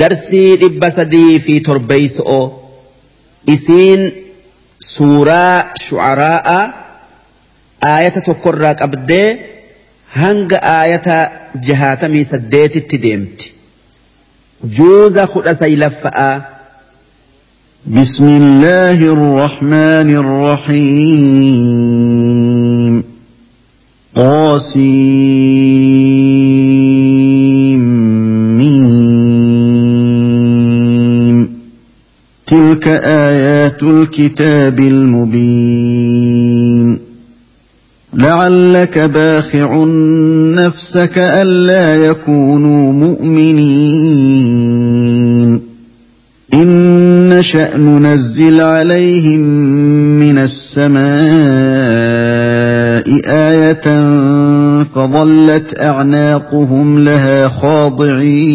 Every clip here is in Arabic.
darsii dhibba sadii fi torbeeyso'o isiin suuraa shucaraa'a aayata tokkorraa qabdee hanga aayata jahaatamii saddeetitti deemti juuza kudha saylaffa'aa بسم الله الرحمن الرحيم طاسيم تلك آيات الكتاب المبين. لعلك باخع نفسك ألا يكونوا مؤمنين. إن نشأ ننزل عليهم من السماء آية فظلت أعناقهم لها خاضعين.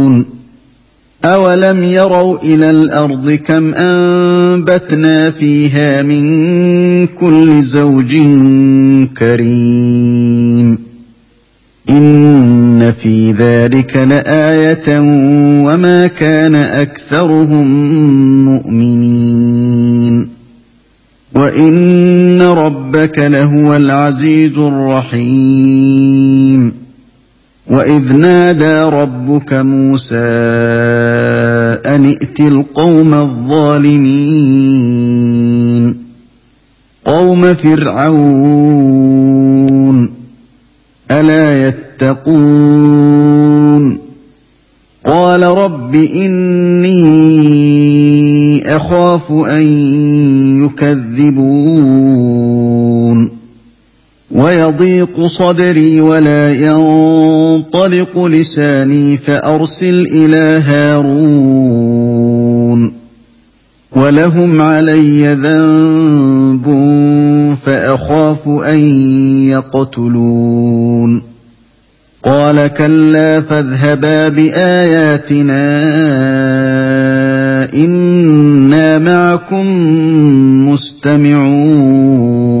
أولم يروا إلى الأرض كم أنبتنا فيها من كل زوج كريم إن في ذلك لآية وما كان أكثرهم مؤمنين وإن ربك لهو العزيز الرحيم وإذ نادى ربك موسى أن ائت القوم الظالمين. قوم فرعون ألا يتقون؟ قال رب إني أخاف أن يكذبون. ويضيق صدري ولا ينطلق لساني فأرسل إلى هارون ولهم علي ذنب فأخاف أن يقتلون قال كلا فاذهبا بآياتنا إنا معكم مستمعون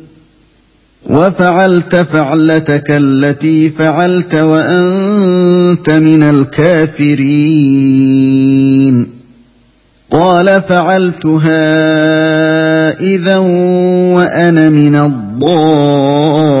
وفعلت فعلتك التي فعلت وأنت من الكافرين. قال فعلتها إذا وأنا من الضالين.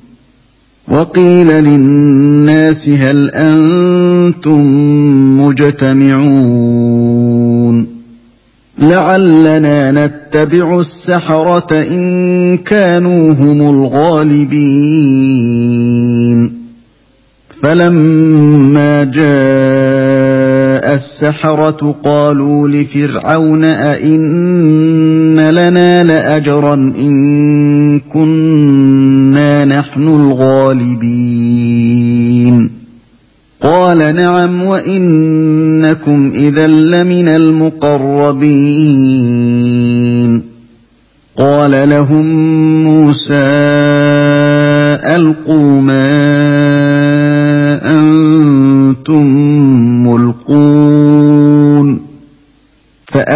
وقيل للناس هل أنتم مجتمعون لعلنا نتبع السحرة إن كانوا هم الغالبين فلما جاء السحرة قالوا لفرعون أئن لنا لأجرا إن كنا نحن الغالبين. قال نعم وإنكم إذا لمن المقربين. قال لهم موسى ألقوا ما أنتم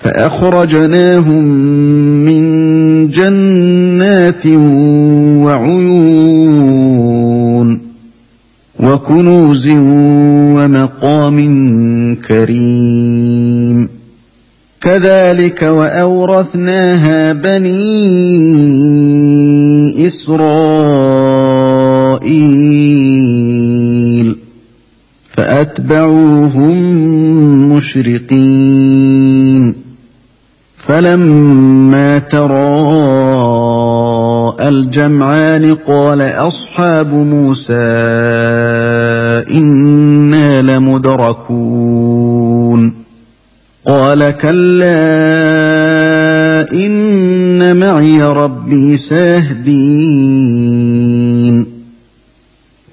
فأخرجناهم من جنات وعيون وكنوز ومقام كريم. كذلك وأورثناها بني إسرائيل فأتبعوهم مشرقين. فلما تراءى الجمعان قال أصحاب موسى إنا لمدركون. قال كلا إن معي ربي سيهدين.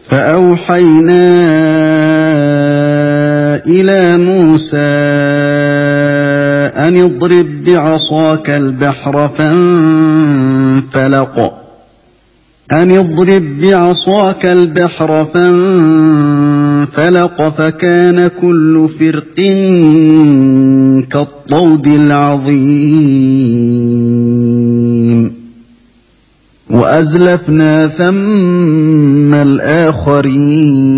فأوحينا إلى موسى أن اضرب بعصاك البحر فانفلق. أن اضرب بعصاك البحر فانفلق فكان كل فرق كالطود العظيم. وأزلفنا ثم الآخرين.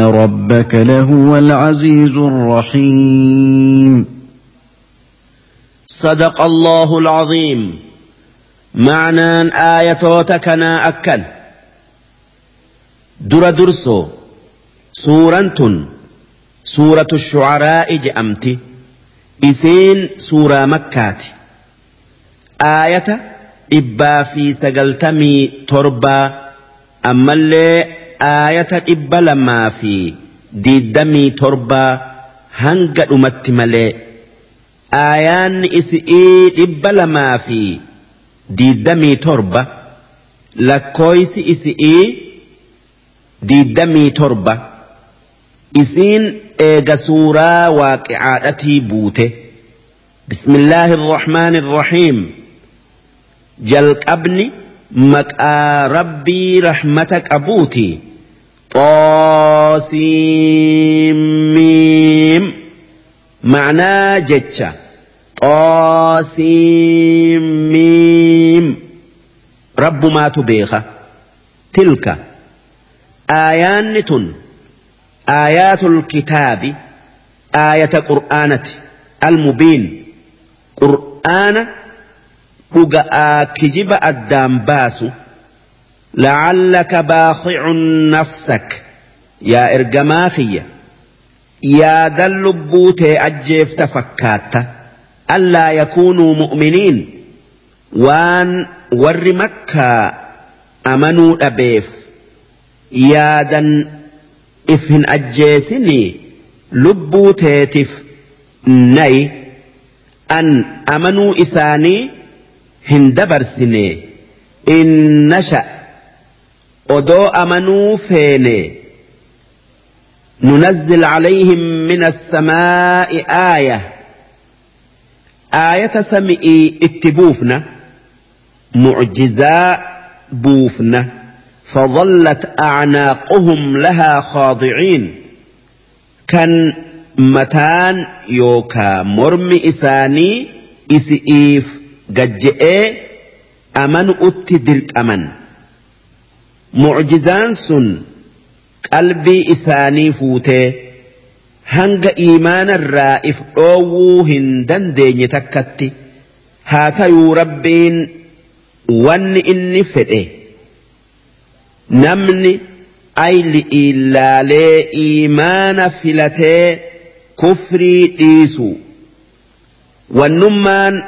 ربك لهو العزيز الرحيم صدق الله العظيم معنى آياتنا أكل dura dursoo suuraan tun suuratu shucaraa'i je'amti isiin suuraa makkaati aayata dhibbaa fi sagaltamii torbaa ammallee aayata dhibba lamaa fi diiddamii torbaa hanga dhumatti malee aayaanni isi'ii dhibba lamaa fi diiddamii torba lakkooysi isi'ii diiddamii torba isiin eega suuraa waaqicaadhatii buute. Bismillaahi irrahmaani irrahiim jalqabni maqaa rabbii rahmata qabuuti طاسيم معناه جتشا طاسيم رب ما تبيخه تلك آيان تن آيات الكتاب آية قرآنة المبين قرآن كجب الدام باسو yaa ergamaa kiyya yaadan lubbuu tee ajjeefta fakkaatta allaa yakuunuu mu'miniin waan warri makkaa amanuu dhabeef yaadan if hin ajjeesinii lubbuu teetiif nayi an amanuu isaanii hin dabarsine in nasha odoo amanuu feene. ننزل عليهم من السماء آية آية سمئي اتبوفنا معجزاء بوفنا فظلت أعناقهم لها خاضعين كان متان يوكا مرم إساني إسئيف قجئ أمن أتدرك أمن معجزان سن قلبي إساني فوتي hanga iimaana irraa if dhoowwuu hin dandeenye takkatti haa tayuu rabbiin wanni inni fedhe namni ayli ilaalee iimaana filatee kufrii dhiisu wannummaan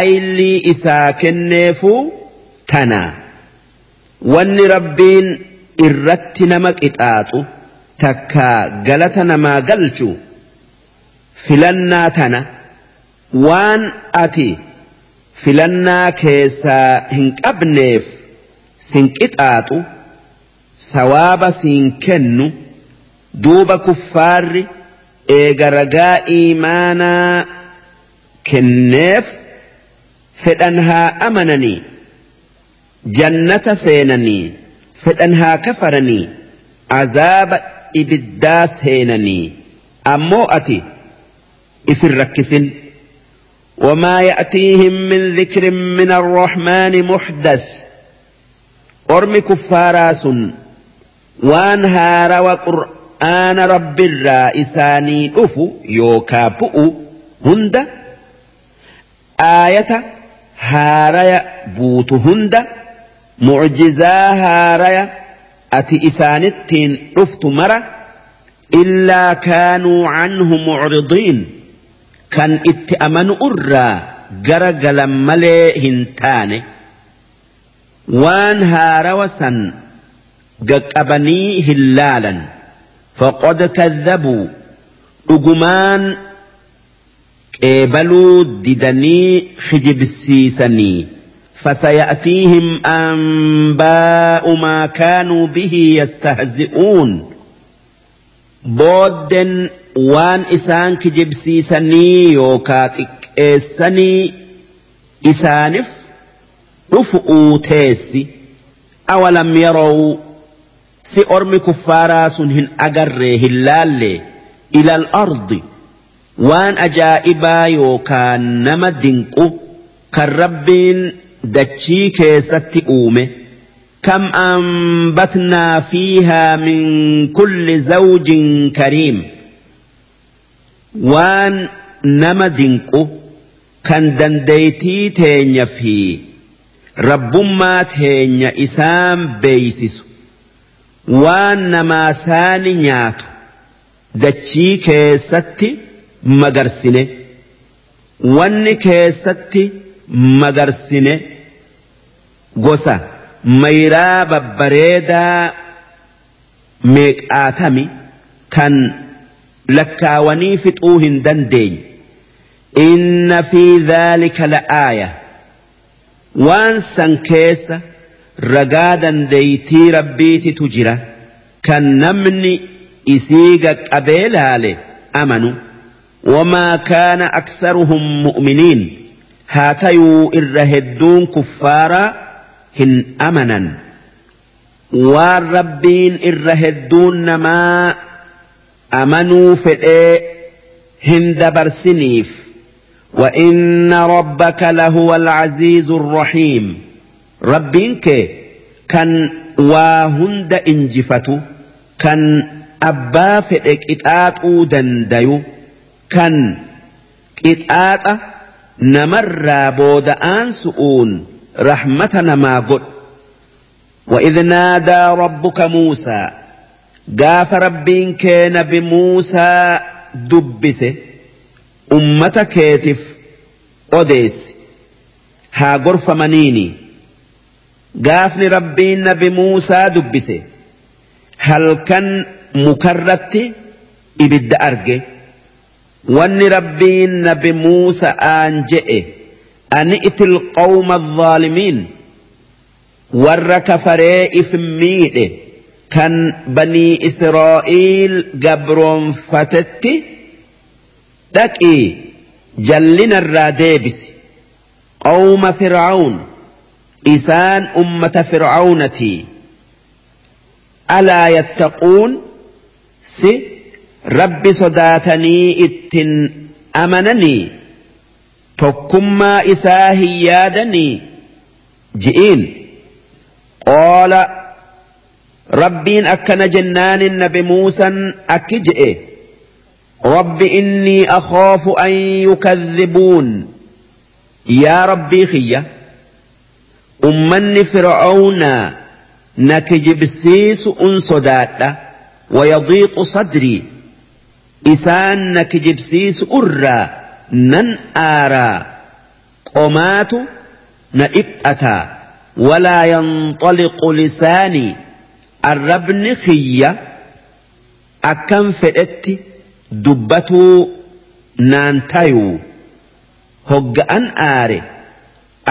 aylii isaa kenneefu tana wanni rabbiin irratti nama qixaaxu takka galata namaa galchu filannaa tana waan ati filannaa keessaa hin qabneef sin qixaaxu. sawaaba siin kennu duuba kuffaarri eega ragaa iimaanaa kenneef fedhan haa amananii jannata seenanii fedhan haa kafaranii azaaba ibiddaa seenanii ammoo ati وما يأتيهم من ذكر من الرحمن محدث. أرم كفاراس وان هار وقرآن رب الرائساني. أفو يوكا بؤ هند. آية هاريا بوت هند. معجزا هاريا أتي إسانتين رفت مرة إلا كانوا عنه معرضين. كان اتأمن أرى جرجل ملي هنتاني وان هاروسا قبني هلالا فقد كذبوا. أجمان قبلوا ددني خجب السيسني. فسيأتيهم أنباء ما كانوا به يستهزئون. بودن وان إسان كجب سيسني يوكاتك إساني إسانف رفؤوا تيسي أولم يروا سأرمي كفارا سنهن أقره اللالي إلى الأرض وان أجائبا يوكان نما دنقو كالربين dachii keessatti uume kam anbatnaa fiihaa min kulli zawjin kariim. Waan nama dinqu kan dandeeytii teenya fi rabbummaa teenya isaan beeysisu. Waan namaa saani nyaatu dachii keessatti magarsine. Wanni keessatti magarsine gosa mayraa babbareedaa meeqaatami kan lakkaawanii fixuu hin dandeenye. Inna fi dhaalika la'aaya waan san keessa ragaa dandeeytii rabbiititu jira. Kan namni isii qaqqabee laale amanu. Wamaa kaana aktharuhum mu'miniin haa tayuu irra hedduun kuffaaraa hin amanan waan rabbiin irra hedduun namaa amanuu fedhee hin dabarsiniif وإن ربك لهو العزيز الرحيم ربينك كان واهند إنجفتو كان أبا فئك إتآت دنديو كان إتآت نمر بود آنسؤون رحمة ما قل وإذ نادى ربك موسى قاف ربين كان بموسى دبسه ummata keetiif odeessi haa gorfamaniini gaafni rabbiin nabi muusaa dubbise halkan mukarratti ibidda arge wanni rabbiin nabi muusa'aan je'e ani itil qawma dhaalimiin warra kafaree if miidhe kan banii israa'iil gabroonfatetti dhaqii jallina irraa deebise qawma fir'aun isaan ummata fir'aunatii alaa yattaquun si ربي صداتني اتن امنني تكما اساهي يادني جئين قال ربين اكن جنان النبي موسى اكجئ ربي اني اخاف ان يكذبون يا ربي خيا أمن فرعون نكجب السيس أن ويضيق صدري إسان نكجب سيس أرى نن آرى قمات نئبأتا ولا ينطلق لساني الربن خية أكم فئتي dubbatuu naan tayuu hogga'an aare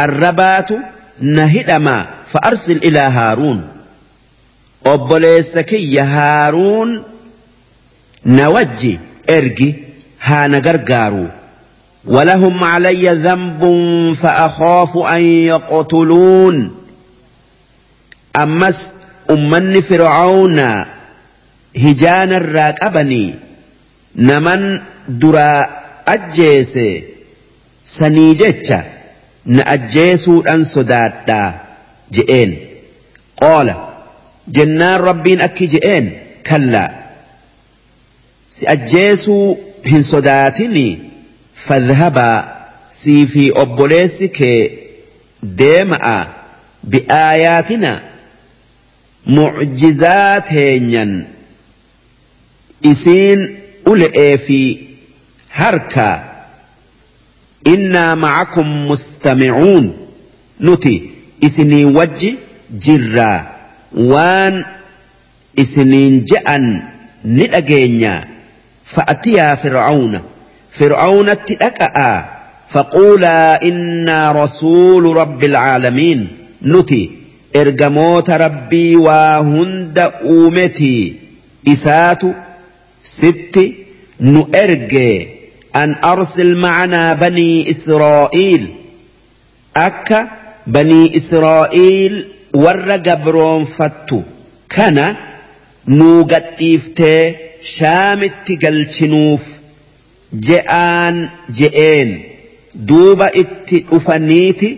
arrabaatu na hidhamaa fa'arsil ilaa haaruun obboleessa kiyya haaruun na wajji ergi haa na gargaaru ولهم علي ذنب فأخاف أن يقتلون أمس أمني فرعون هجان الراكبني naman duraa ajjeese sanii jecha na ajjeesuudhaan sodaadhaa je'een qoola jennaan rabbiin akki je'een kallaa si ajjeesuu hin sodaatini. Fadhabaa sii fi obboleessi kee deema'a bi'aayaatina mucjizaa teenyan isiin ule'ee fi harkaa innaa macakum mustamicuun nuti isinii wajji jirraa. Waan isiniin je'an ni dhageenyaa fa'atiyaa fir'auna fir'aunatti dhaqa'aa فقولا إنا رسول رب العالمين. نتي إرجموت ربي وهند أومتي. إسات ست نؤرجي أن أرسل معنا بني إسرائيل. أكا بني إسرائيل ور جبرون فتو. كان نوغت إفتي shaamitti galchinuuf je'aan je'een duuba itti dhufaniiti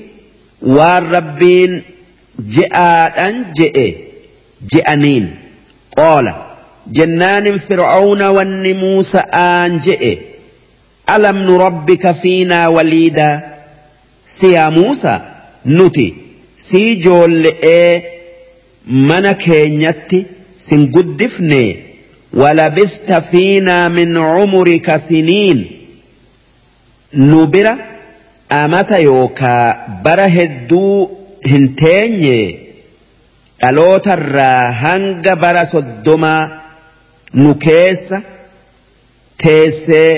waan rabbiin je'aadhaan je'e je'aniin qoola jennaanin fir'aawna wanni muusa'aan je'e alam nu rabbika fiinaa waliidaa siyaa muusaa nuti sii joolle'ee mana keenyatti sin guddifnee. Nu bira amata yookaa bara hedduu hin teenye dhalootarraa hanga bara soddomaa nu keessa teessee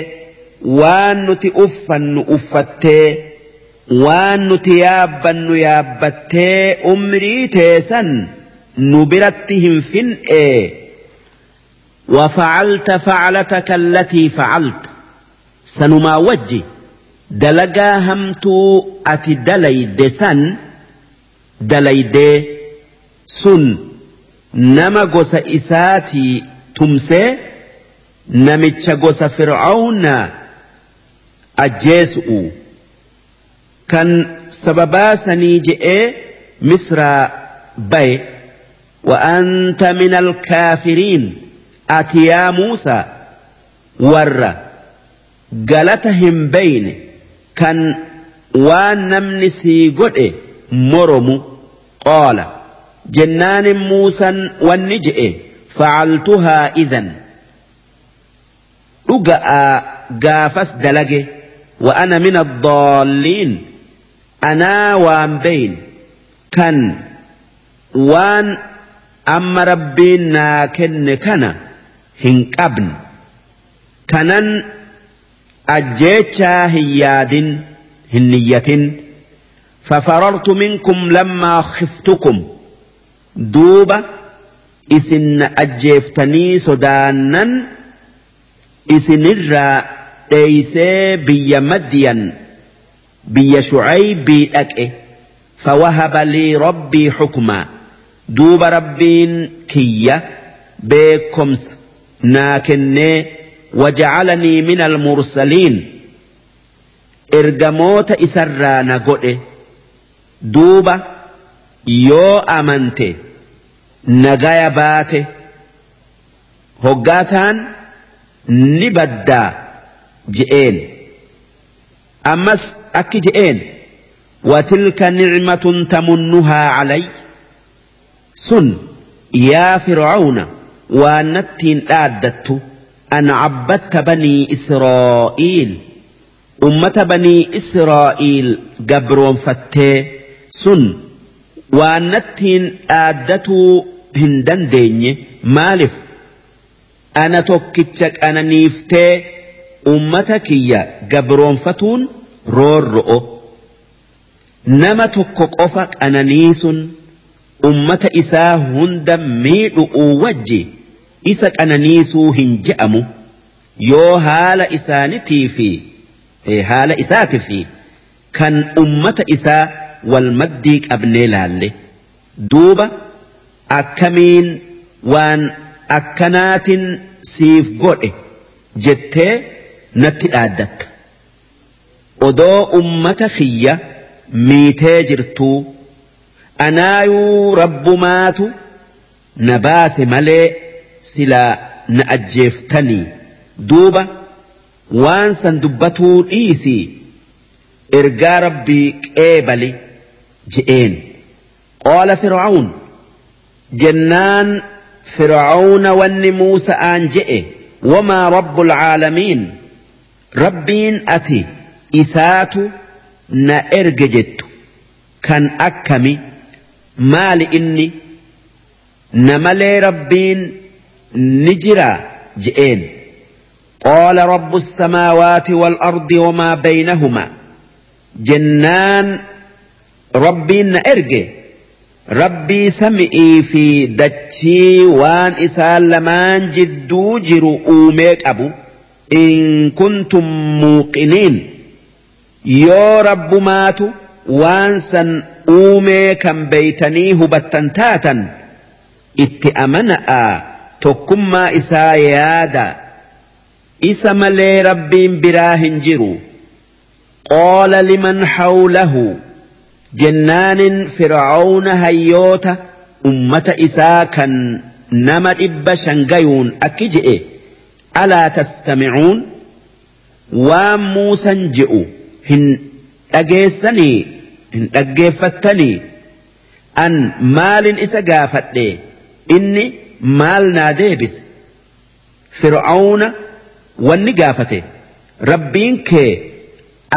waan nuti uffannu uffattee waan nuti yaabbannu yaabbattee umrii teessan nu biratti hin fin'ee وفعلت فعلتك التي فعلت. سنما وجه دلقا همتو أتي دليد سن. دليد سن. نما قوس إساتي تمسي نمتشا قوس فرعون أجيسو كان سببا سنيجي مصر بي وأنت من الكافرين ati yaa Muusaa warra galata hin bayne kan waan namni sii godhe moromu qoola jennaanin Muusaan wanni je'e facaltuhaa idan. Dhuga'aa gaafas dalage wa'ana min addaalliin anaa waan bayn kan waan amma rabbiin naa kenne kana hin qabne kanan ajjeechaa hin yaadin hin niyyatin ففررت منكم لما خفتكم دوبا إسن أجيفتني سدانا إسن الرا إيسي بي مديا بي شعيب أكئ فوهب لي ربي حكما دوب ربين كية naa kennee waja'alanii min almursaliin ergamoota isarraa na godhe. Duuba yoo amante nagaya baate. Hoggaataan ni baddaa je'een. Ammas akki je'een watilka nicmatun tamunnuhaa calay? Sun yaa fircauna waan nattiin dhaaddattu an abbatta banii Israa'iil. Ummata banii Israa'iil gabroonfattee sun waan nattiin dhaaddatuu hin dandeenye maaliif? Ana tokkicha qananiiftee ummata kiyya gabroonfatuun roorro'o. Nama tokko qofa qananiisun ummata isaa hunda miidhu'uu wajji. Isa qananiisuu hin je'amu. Yoo haala isaanitii fi haala isaati fi kan ummata isaa wal maddii qabnee laalle. Duuba akkamiin waan akkanaatin siif godhe jettee natti dhaaddatta. Odoo ummata kiyya miitee jirtuu anaayuu rabbumaatu na baase malee silaa na ajjeeftanii duuba waan san dubbatuu dhiisii ergaa rabbii qeebali je'een. Qaala fir'aun jennaan fir'auna wanni muusa'aan je'e wamaa rabbul caalamiin rabbiin ati isaatu na erge jettu. Kan akkami? Maali inni? Na malee rabbiin نجرا جئين. قال رب السماوات والأرض وما بينهما. جنان ربي نأرق ربي سمئي في دتشي وان إسال لمان جدو جرو أوميك أبو. إن كنتم موقنين. يا رب ماتوا وانسا أوميكا بيتني هبتا تاتا إتأمنأ tokkummaa isaa yaada. Isa malee rabbiin biraa hin jiru. Qaala liman hawlahu. Jennaanin fir'aawna hayyoota ummata isaa kan nama dhibba shangayuun akki je'e. Alaa tastamicuun? Waan muusan je'u hin dhageessanii? Hin dhaggeeffattanii? An maalin isa gaafadhe? Inni maal naa deebise fir'aawna wanni gaafate. Rabbiin kee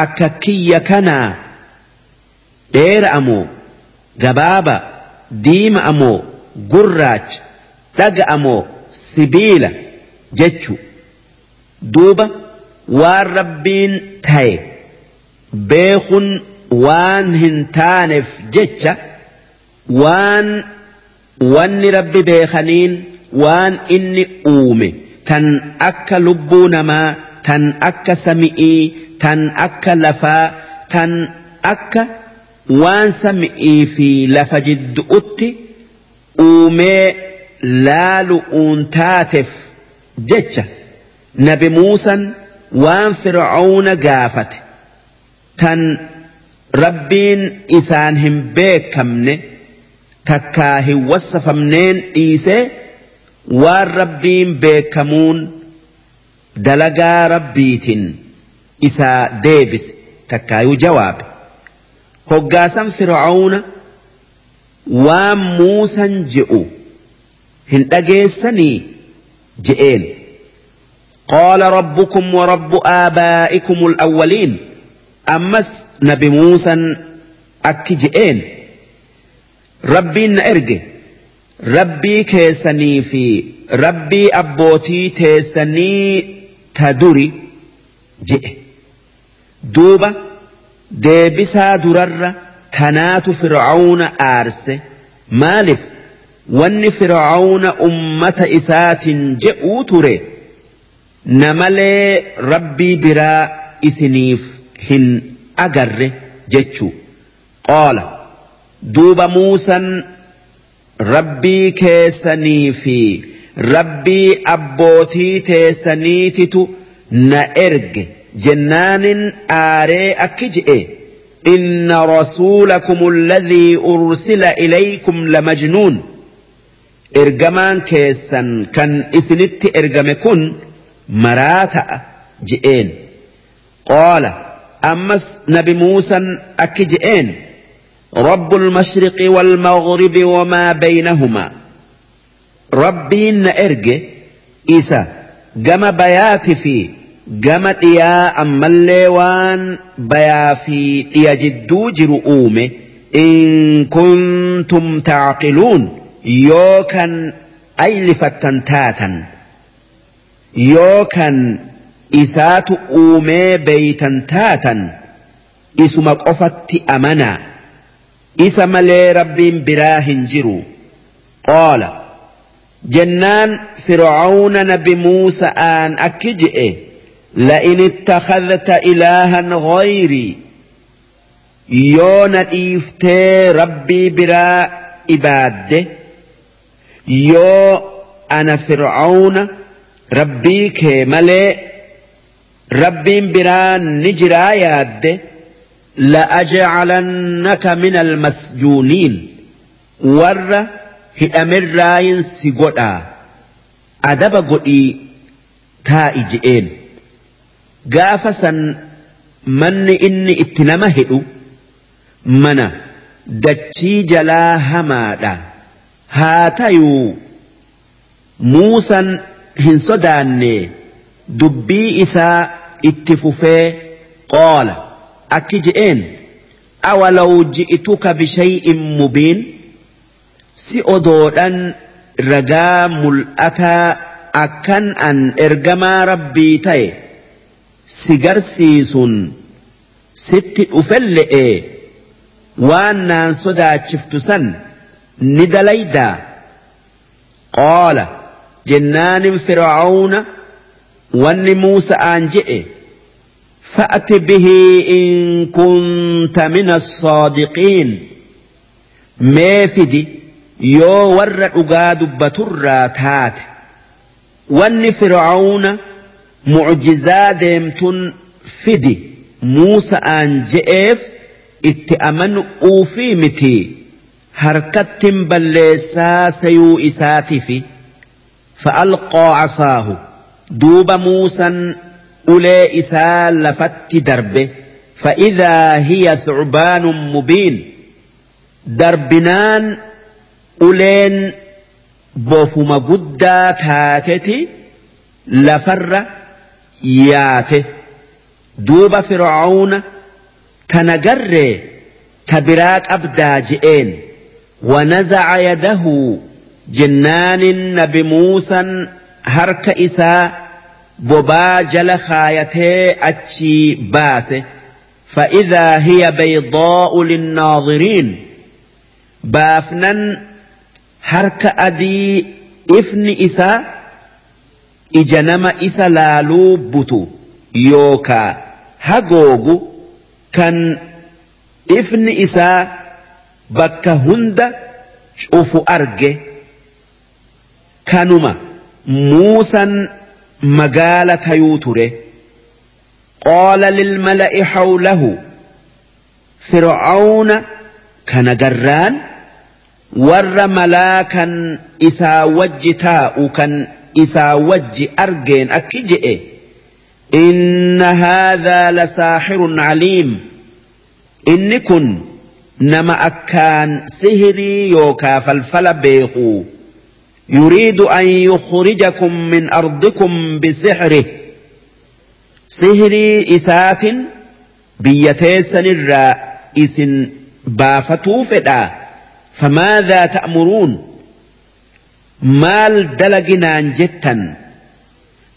akka kiyya kanaa dheera amoo gabaaba diima amoo gurraacha dhaga amoo sibiila jechu. Duuba waan rabbiin ta'e beekun waan hin taaneef jecha waan wanni rabbi beekaniin waan inni uume tan akka lubbuu namaa tan akka sami'ii tan akka lafaa tan akka waan sami'ii fi lafa jiddu'utti uumee laalu'uun taateef jecha nabi muusan waan fir'auna gaafate tan rabbiin isaan hin beekamne takkaa hin wassafamneen dhiisee waan rabbiin beekamuun dalagaa rabbiitiin isaa deebise takkaayuu jawaabe hoggaasan fir'auna waan muusan je'u hin dhageessanii je'een قال ربكم ورب آبائكم الأولين أمس نبي موسى أكجئين rabbiin na erge. Rabbii keessanii fi rabbii abbootii teessanii ta duri jedhe duuba deebisaa durarra tanaatu fir'aawna aarse. Maalif wanni fir'aawna ummata isaatiin jeu ture? Namalee rabbii biraa isiniif hin agarre jechuu. Qoola duuba muusan rabbii keessanii fi rabbii abbootii teessaniititu na erge. Jennaanin aaree akki je'e inna rasuulakum alladhii ursila ilaykum lamajnuun ergamaan keessan kan isinitti ergame kun maraa ta'a je'een. Qaala ammas nabi muusan akki je'een? رب المشرق والمغرب وما بينهما. ربين إرج إسا جما بيات في جما يا أم الليوان بيا في يجد جرؤوم إن كنتم تعقلون. يوكا أيلفة تاتا يوكا إسات أومي بيتا تاتا إسمك أفت أمنا. Isa malee rabbiin biraa hin jiru qaala jennaan fir'auna nabi muusa'aan akki je'e لئن اتخذت إلها غيري يون إيفتي ربي برا إبادة يو أنا فرعون ربي كمالي rabbiin biraan ni jiraa yaadde la'ajacalannaka min almasjuuniin warra hidhamirraayin si godhaa adaba godhii taa'i je'een gaafa san manni inni itti nama hidhu mana dachii jalaa hamaadha haa tayuu muusan hin sodaanne dubbii isaa itti fufee qaala akki je'een awalaw ji'ituka bishay'in mubiin si odoodhan ragaa mul'ataa akkan an ergamaa rabbii ta'e si garsiisuun sitti dhufelle'e waan naan sodaachiftu san ni dalaydaa. Qaala jennaanin fir'aawna wanni muusa'aan je'e فأت به إن كنت من الصادقين. ما فدي؟ يو ور أقاد بترى تات. وان فرعون معجزا ديمتن فدي. موسى أن جئف اتأمن أوفي متي. هركت بلسا سيو إساتي في. فألقى عصاه. دوب موسى ulee isaa lafatti darbe فإذا هي ثعبان مبين. دربنان أولين بوفما قدا تاتتي لفر ياته. دوب فرعون تنقر تبرات أبدا جئين. ونزع يده جنان نبي موسى هرك إساء bobaa jala kaayatee achii baase فإذا هي بيضاء للناظرين. بافنن هرك أدي إفن إسا إجنم إسا لالو بتو يوكا هقوغو كان إفن إسا بك هند شوف أرجه. كانما موسى مقالة يوتره قال للملأ حوله فرعون كان جران ور ملاكا إسا وج تاء كان إسا وج أرجين أكجئ. إن هذا لساحر عليم. إنكن نما أكان سهري يوكا فالفل بيخو. يريد أن يخرجكم من أرضكم بسحره. سهري إسات بيتيسن الراء إسن بافتو فدا. فماذا تأمرون؟ مال دلقنان جتا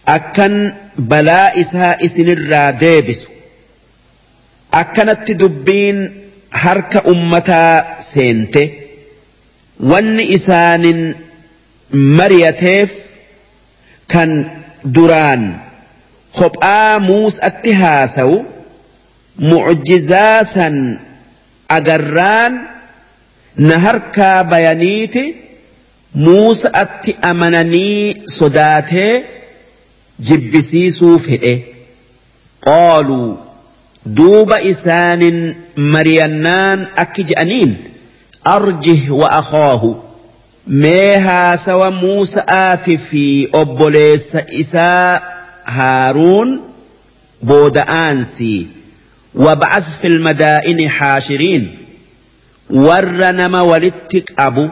أكن بلا إسها إسن الراء ديبس أكنت دبين هرك أمتا سينته ون إسان mariyateef kan duraan kophaa muusatti haasawu mucjizaa san agarraan na harkaa bayaniiti muusatti amananii sodaatee jibbisiisuu fedhe qaaluu duuba isaanin mariyannaan akki je'aniin arjih wa akhaahu mee haasawa Muusa'aati fi obboleessa isaa Haaruun booda'aansii wabcas fil madaa'ini haashiriin warra nama walitti qabu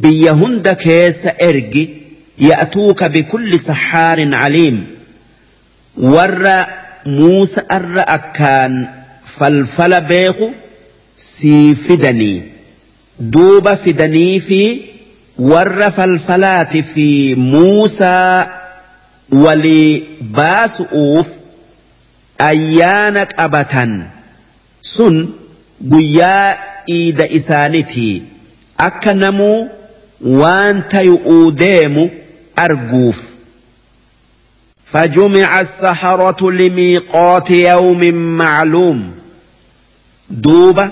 biyya hunda keessa ergi ya'tuuka bikulli saxaarin caliim warra Muusa'arra akkaan falfala beeku sii fidanii. دوب فدني في ور فالفلات في موسى ولباس أوف أيانك أبتا. سن قيا إيد إسانتي. أكنمو وانت يؤوديم أرجوف فجمع السحرة لميقات يوم معلوم. دُوبَ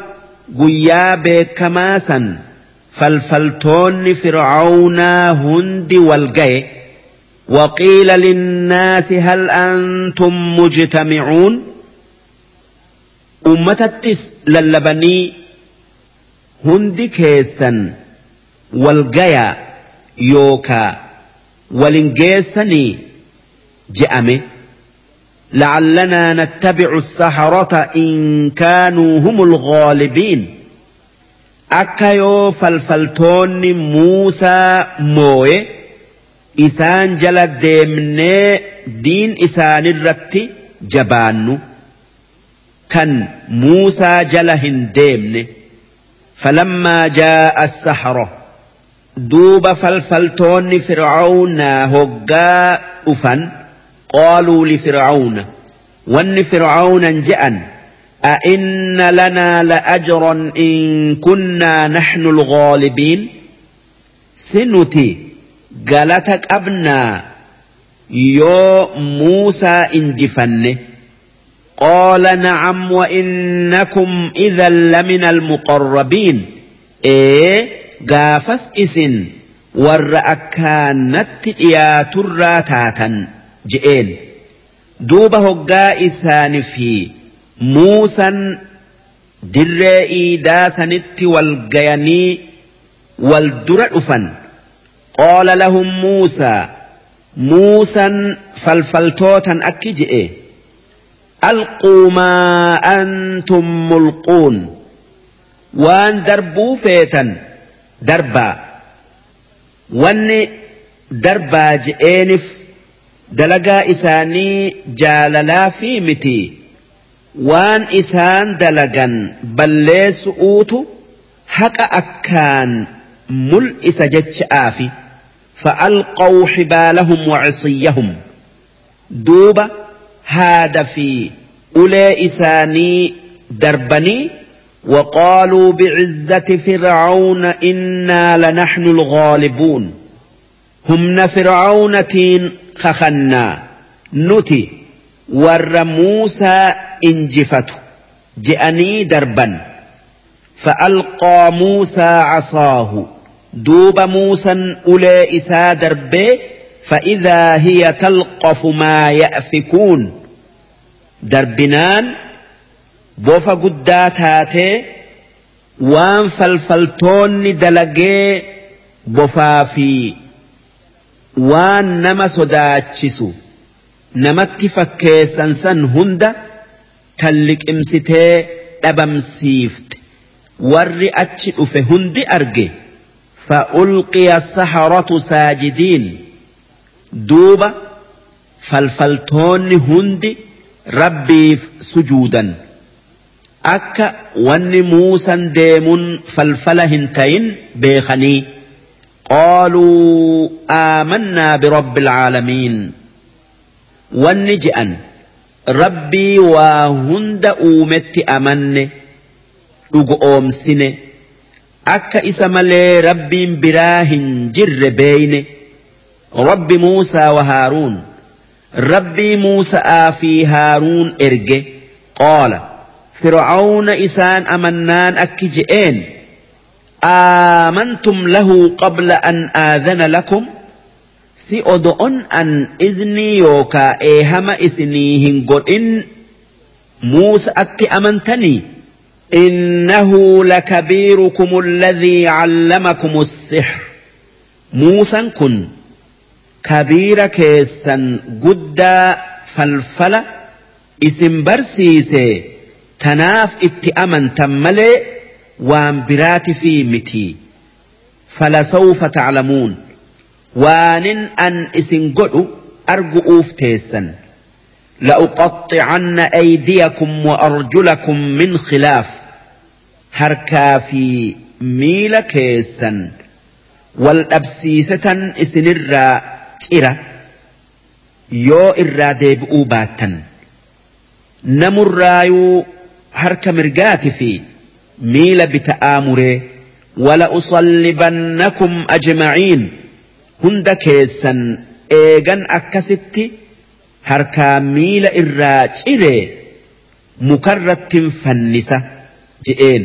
guyyaa beekamaa san falfaltoonni fir'aawnaa hundi wal ga'e وقيل للناس هل أنتم مجتمعون أمتتس للبني هندي كيسا والقيا يوكا ولنجيسني جأمي لعلنا نتبع السحرة إن كانوا هم الغالبين. أكيو فالفلتون موسى موي إسان جل ديمني دين إسان الرت جبانو. كان موسى جل هنديمني فلما جاء السحرة دوب فالفلتون فرعون هقا أفن. قالوا لفرعون ون فرعون جأن أئن لنا لأجرا إن كنا نحن الغالبين سنتي قالتك أبنا يو موسى انجفن قال نعم وإنكم إذا لمن المقربين إيه قافس إسن ور يا تراتاتا je'een duuba hoggaa isaanii fi muusan dirree iidaa sanitti wal gayanii wal dura dhufan qaala lahum muusaa muusan falfaltootan akki je'e alquu maa antum mulquun waan darbuu feetan darbaa wanni darbaa je'eenif dalagaa isaanii jaalalaa fi miti waan isaan dalagan balleessu'uutu haqa akkaan mul'isa jecha'aafi فألقوا حبالهم وعصيهم دوبا هذا في أولي إساني دربني وقالوا بعزة فرعون إنا لنحن الغالبون هم فرعونتين خخنا نتي ور موسى انجفته. جأني دربا. فألقى موسى عصاه. دوب موسى أولي إسا فإذا هي تلقف ما يأفكون. دربنان. بوفا قداتاتي وان فالفلتون دلقي بوفا في waan nama sodaachisu namatti fakkeessan san hunda tan liqimsitee dhabamsiifte warri achi dhufe hundi arge فألقي السحرة ساجدين دوبا فالفلتون هند ربي سجودا qaaluu aamannaa birabbi alcaalamiin wanni je'an rabbii waa hunda uumetti amanne dhugu oomsine akka isa malee rabbiin biraa hin jirre beeyne rabbi muusaa wa haaruun rabbii muusa'aa fi haaruun erge qaala fircauna isaan amannaan akki je'een آمنتم له قبل أن آذن لكم؟ Odo'on an iznii yookaa eehama isinii hin godhin muusa atti amantanii? إنه لكبيركم الذي علمكم السحر موسى كن كبير كيسا قد فالفل اسم برسيسي تناف اتأمن تملئ waan biraati fi miti falasawfa taclamuun waanin an isin godhu argu'uuf teessan لأقطعن أيديكم وأرجلكم من خلاف. هركا في ميل كيسا والأبسيسة إسن الرا تيرا يو الرا ديبؤوا باتا نمر رايو هركا مرقات في. Miila bita'aa muree wala usallibannakum ajma'iin hunda keessan eegan akkasitti harkaa miila irraa ciree mukarrattin fannisa je'een.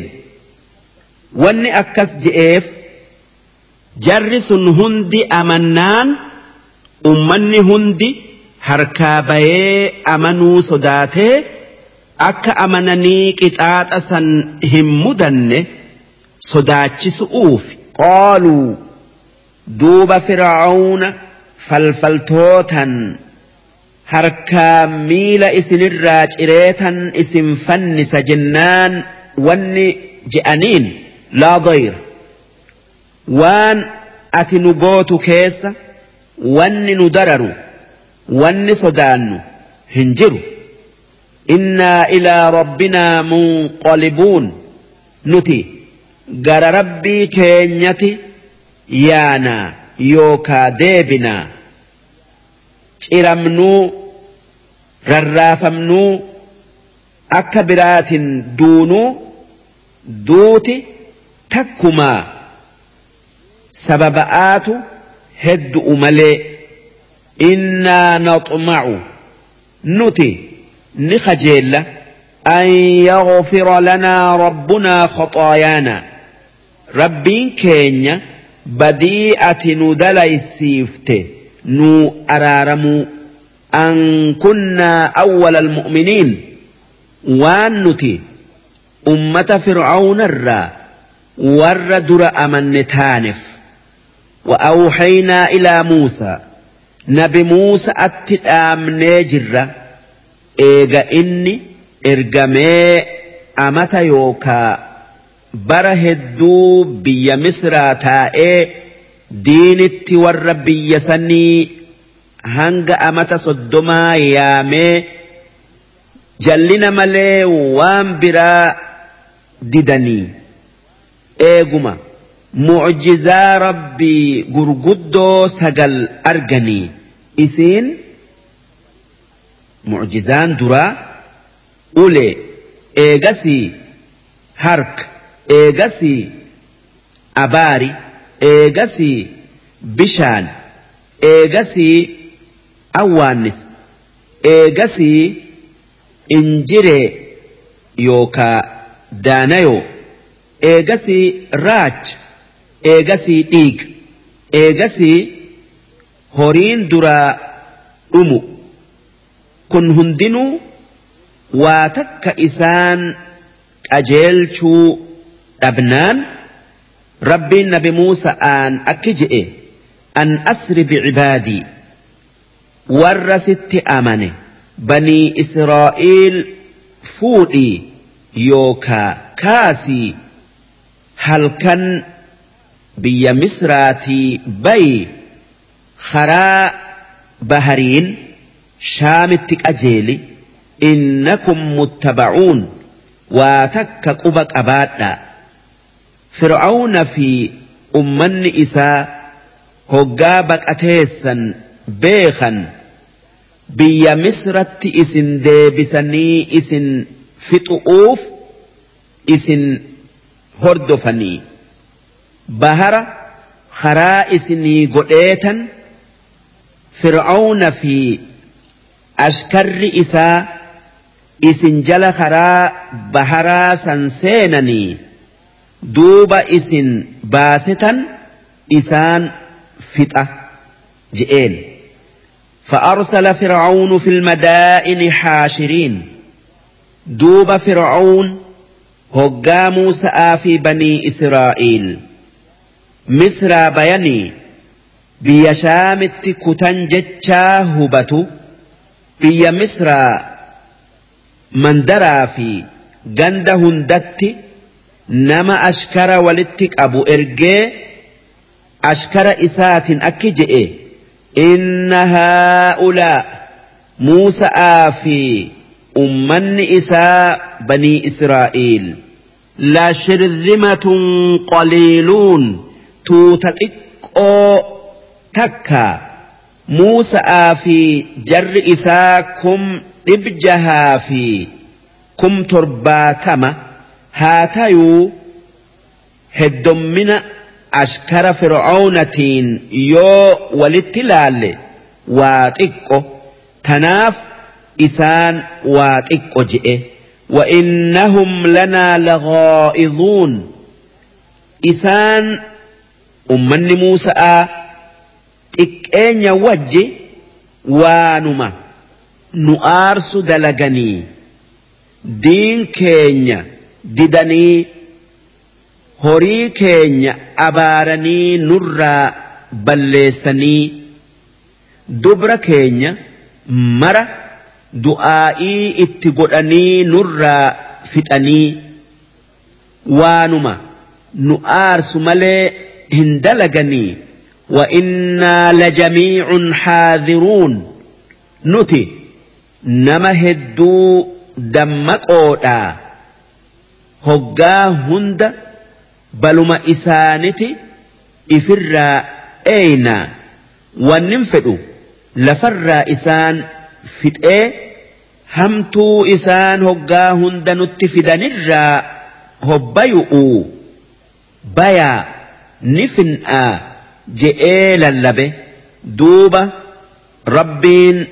Wanni akkas je'eef jarri sun hundi amannaan ummanni hundi harkaa bayee amanuu sodaatee akka amananii qixaaxa san hin mudanne sodaachisu'uuf qaaluu duuba fir'aawna falfaltootan harkaa miila isinirraa cireetan isin fannisa jennaan wanni je'aniin laa dayra waan ati nu gootu keessa wanni nu dararu wanni sodaannu hin jiru innaa ilaa rabbinaa munqalibuun nuti gara rabbii keenyati yaanaa yookaa deebinaa ciramnuu rarraafamnuu akka biraatin duunuu duuti takkumaa sababa'aatu heddu'u malee. Innaa naxmacu nuti نخجيل أن يغفر لنا ربنا خطايانا. ربين كينيا بديئة ندلي السيفت نو أرارمو أن كنا أول المؤمنين. وانتي أمة فرعون الرا ور در أمن تانف. وأوحينا إلى موسى. نبي موسى أتت آمني جِرَّةً. eega inni ergamee amata yookaa bara hedduu biyya misraa taa'ee diinitti warra biyya sanii hanga amata soddomaa yaamee jallina malee waan biraa didanii eeguma mucjizaa rabbii gurguddoo sagal arganii isiin. Mucjizaan duraa ulee eegasii harka eegasii abaari eegasii bishaan eegasii awwaannis eegasii injiree yookaa daanayoo eegasii raacha eegasii dhiiga eegasii horiin duraa dhumu kun hundinuu waa takka isaan qajeelchuu dhabnaan rabbiin nabi muusa'aan akki je'e an asri bicibaadii warra sitti amane banii israa'iil fuudhii yookaa kaasii halkan biyya misraatii bayi karaa bahariin shaamitti qajeeli innakum muttabacuun waa takka quba qabaadhaa fir'aawna fi ummanni isaa hoggaa baqateessan beekan biyya misratti isin deebisanii isin fixu'uuf isin hordofanii bahara karaa isinii godheetan fir'aawna fi أشكر isaa إسن جلخرا karaa baharaa san seenanii duuba isin baasetan isaan fixa فأرسل فرعون في المدائن حاشرين. دوب فرعون هجا موسى في بني إسرائيل. مصر بيني. بيشام التكتن جتشا هبتو biyya misraa mandaraa fi ganda hundatti nama ashkara walitti qabu ergee ashkara isaatiin akki je'e. Inna haa'ulaa muusaa fi ummanni isaa banii israa'iil. La shirzimatun qaliiluun tuuta xiqqoo takkaa قليلون توتتقو تكا موسى آفي جر إساكم إبجها في كم ترباتما هاتيو هدمنا ashkara fir'aawnaatiin yoo walitti laalle waa xiqqo tanaaf isaan waa xiqqo je'e. وإنهم لنا لغائظون إسان أمني موسى xiqqeenya wajji waanuma. Nu aarsu dalaganii. Diin keenya didanii horii keenya abaaranii nurraa balleessanii dubra keenya mara du'aa'ii itti godhanii nurraa fixanii waanuma. Nu aarsu malee hin dalaganii وإنا لجميع حاذرون. نتي نما هدو دمقودا هقا هند بلما إسانتي إفرا أين وننفدو لفرا إسان فدئ. همتو إسان هقا هند نتفدنرا هبيؤو بيا نفنآ. Je'ee lallabe duuba rabbiin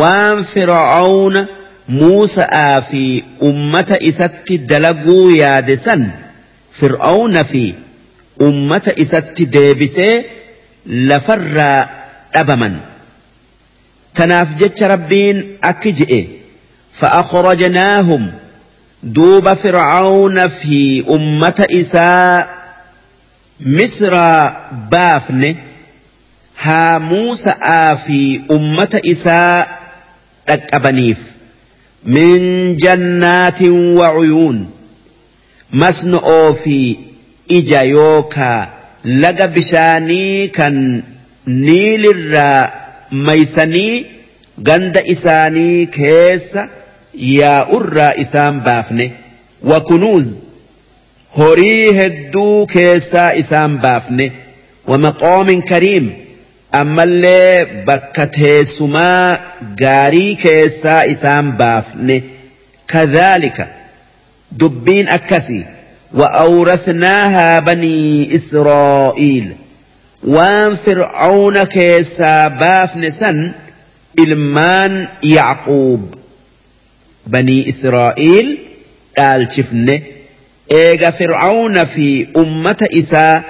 waan fir'aawna Muusa'aa fi ummata isatti dalaguu yaade san fir'aawna fi ummata isatti deebisee lafarraa dhabaman. Tanaaf jecha rabbiin akki je'e fa'aqrajnaahum duuba fir'aawna fi ummata isaa misraa baafne haa Muusa'aa fi ummata isaa dhaqqabaniif min jannaatin wacuyuun masno'oo fi ija yookaa laga bishaanii kan niilirraa maysanii ganda isaanii keessa yaa'urraa isaan baafne wa kunuuz horii hedduu keessaa isaan baafne wamaqoomin kariim ammallee bakka teessumaa gaarii keessaa isaan baafne kadhaalika dubbiin akkasii وأورثناها بني إسرائيل وان فرعون كيسا بافن سن إلمان يعقوب بني إسرائيل قال شفنه eega fir'aawna fi ummata isaa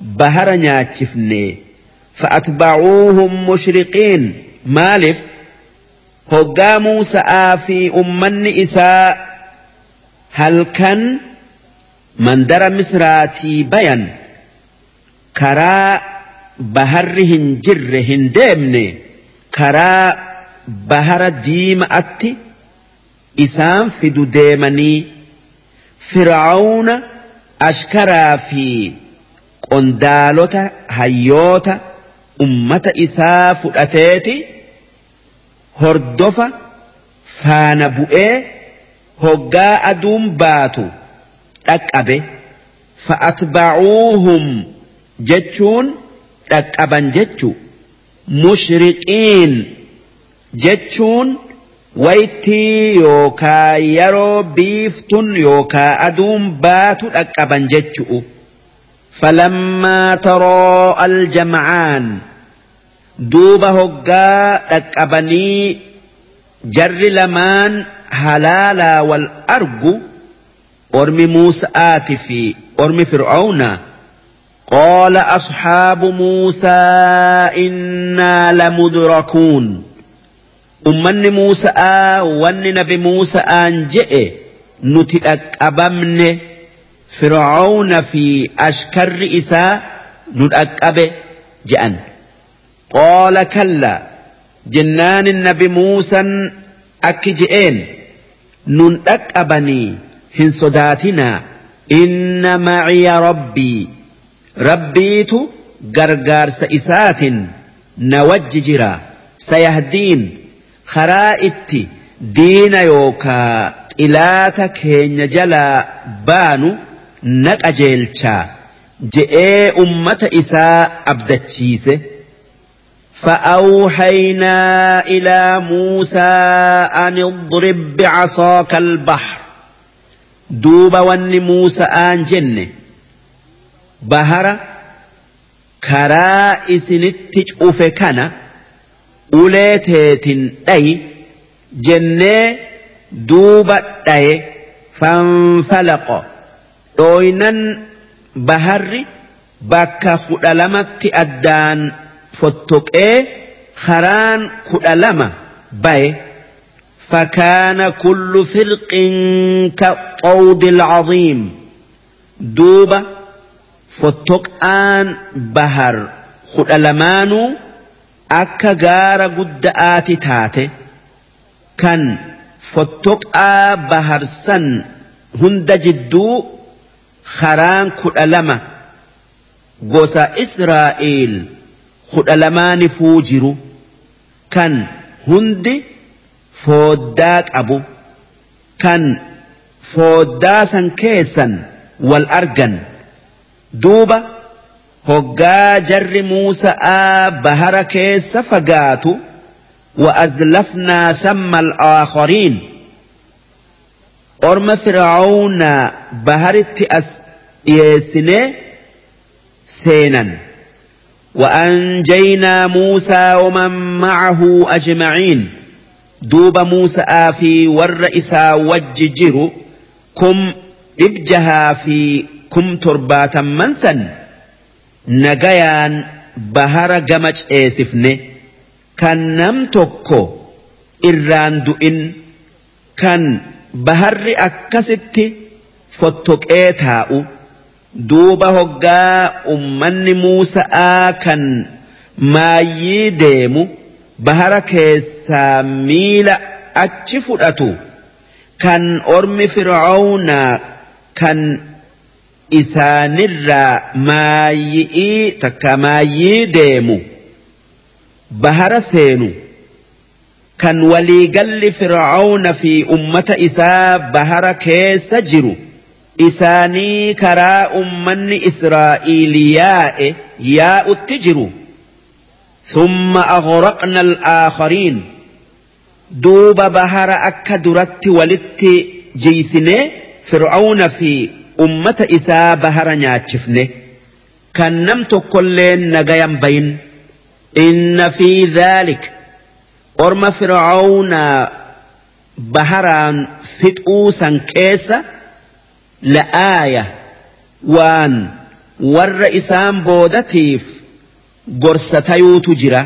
bahara nyaachifne. Fa'atbacuuhum mushriqiin. Maaliif hoggaa muusa'aa fi ummanni isaa halkan mandara misraatii bayan. Karaa baharri hin jirre hin deemne. Karaa bahara diima'atti isaan fidu deemanii fir'aawna ashkaraa fi qondaalota hayyoota ummata isaa fudhateeti. Hordofa faana bu'ee hoggaa aduun baatu dhaqqabe. Fa'atbacuuhum jechuun dhaqqaban jechu. Mushriqiin jechuun waytii yookaa yeroo biiftun yookaa aduun baatu dhaqqaban jechu'u falammaa taroo aljamcaan duuba hoggaa dhaqqabanii jarri lamaan halaalaa wal argu ormi muusa'aati fi ormi fir'aawna قال أصحاب موسى إنا لمدركون ummanni Muusa'aa wanni nabi Muusa'aan je'e nuti dhaqqabamne Fir'aawna fi ashkarri isaa nu dhaqqabe je'an. Qoola kalla jennaan nabi Muusan akki je'een nun dhaqqabanii hin sodaatinaa inna maciya rabbii rabbiitu gargaarsa isaatin na wajji jira sayahdiin. karaa itti diina yookaa xilaata keenya jalaa baanu na qajeelchaa je'ee ummata isaa abdachiise. فأوحينا إلى موسى أن اضرب بعصاك البحر دوب ون موسى آن جنة بهر كرا إسنتج أفكنا ulee teetin dhayi jennee duuba dhaye fanfalaqo dhooynan baharri bakka kudha lamatti addaan fottoqee haraan kudha lama baye فكان كل فرق كالطود العظيم دوبة فتقان بهر خد قد آتي تاتي كان فتقا بهر سن هند جدو خران كد لما gosa Israa'eel kudha lamaani jiru kan hundi fooddaa qabu kan fooddaa san keessan wal argan duuba hoggaa jarri Muusa'aa bahara keessa fagaatu وأزلفنا ثم الآخرين أرم فرعون بهرت أس يسنه سينا وأنجينا موسى ومن معه أجمعين دوب موسى في والرئيسا وججر كم إبجها في كم ترباتا منسا nagayaan bahara gama ceesifne kan nam tokko irraan du'in kan baharri akkasitti fottoqee taa'u duuba hoggaa ummanni muusaa kan maayyii deemu bahara keessaa miila achi fudhatu kan ormi fir'aawnaa kan isaanirraa maayyi'ii takka maayii deemu. Bahara seenu. Kan waliigalli fir'aawna fi ummata isaa bahara keessa jiru. Isaanii karaa ummanni israa'iiliyaa'e yaa'utti jiru. Summa aghraqna al'aakhariin. Duuba bahara akka duratti walitti jiisine fir'aawna fi في أمة إساء بهر ناتشفنه كان نمت كلين نغيا بين إن في ذلك أرم فرعون بهران فتؤوسا كيسا la'aaya waan warra isaan boodatiif gorsa tayuutu jira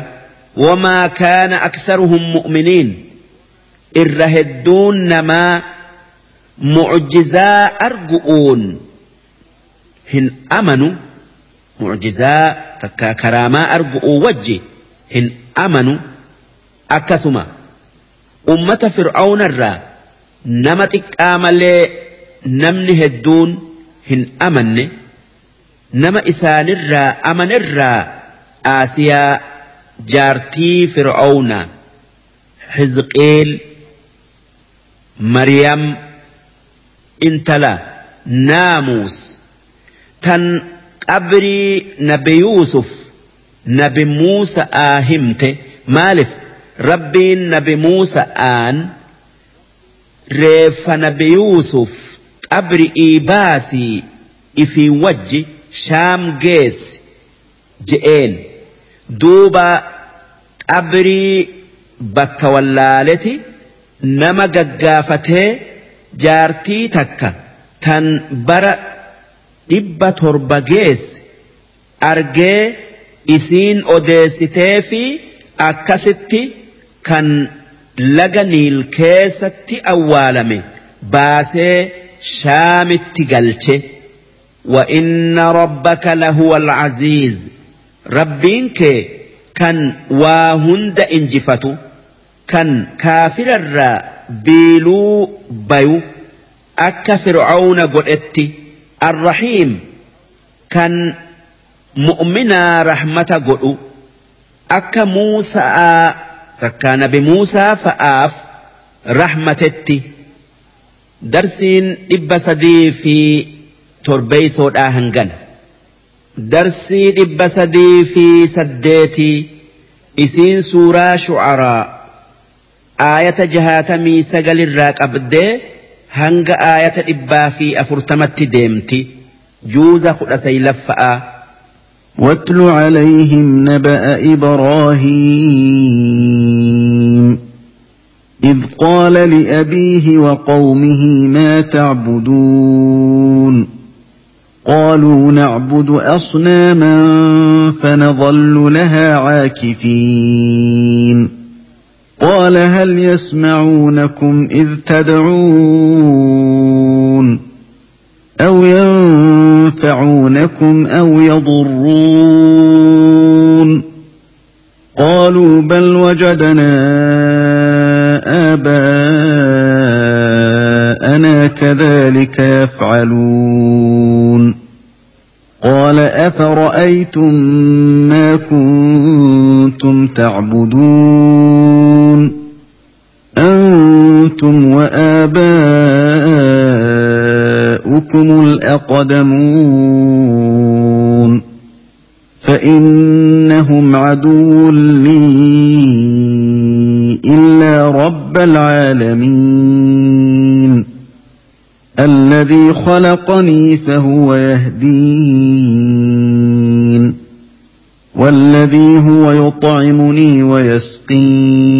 wamaa kaana aktharuhum mu'miniin irra hedduun namaa mucjizaa argu'uun hin amanu. Mucjizaa takka karaamaa argu'uu wajji hin amanu. Akkasuma ummata fir'aawnarraa nama xiqqaa malee namni hedduun hin amanne nama isaanirraa amanirraa aasiyaa jaartii fir'aawna hizqeel maryam intala naamuus tan qabrii nabi yuusuf nabi muusa'aa himte maalif rabbiin nabi muusa'aan reeffa nabi yuusuf qabri'ii baasii ifii wajji shaam geessi je'een duuba qabrii bakka wallaaleti nama gaggaafatee jaartii takka tan bara dhibba torba geesse argee isiin odeessitee fi akkasitti kan laga niil keessatti awwaalame baasee shaamitti galche وإن ربك لهو العزيز ربين كي كان واهند انجفتو كان كافر الراء biiluu bayu. Akka fir'aawna godhetti arrahiim kan mu'minaa rahmata godhu akka muusaa takkaa nabi muusaa fa'aaf rahmatetti darsiin dhibba sadii fi torbeeysoodhaa hangan darsii dhibba sadii fi saddeetii isiin suuraa shucaraa aayata jahaatamii sagalirraa qabdee hanga aayata dhibbaa fi afurtamatti deemti juuza kudha saylaffa'aa واتل عليهم نبأ إبراهيم إذ قال لأبيه وقومه ما تعبدون قالوا نعبد أصناما فنظل لها عاكفين قال هل يسمعونكم إذ تدعون أو ينفعونكم أو يضرون قالوا بل وجدنا آباءنا كذلك يفعلون قال أفرأيتم ما كنتم تعبدون أنتم وآباؤكم الأقدمون فإنهم عدو لي إلا رب العالمين الذي خلقني فهو يهدين والذي هو يطعمني ويسقين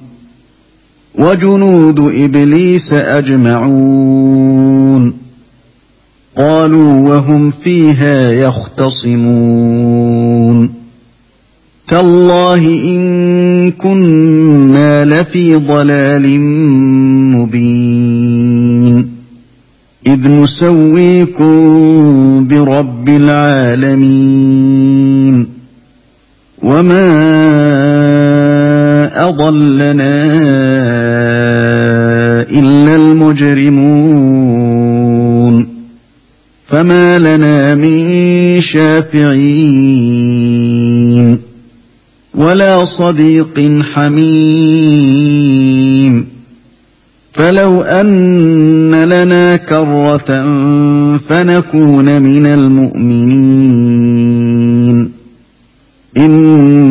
وجنود إبليس أجمعون. قالوا وهم فيها يختصمون. تالله إن كنا لفي ضلال مبين. إذ نسويكم برب العالمين. وما أضلنا إلا المجرمون. فما لنا من شافعين ولا صديق حميم. فلو أن لنا كرة فنكون من المؤمنين. إن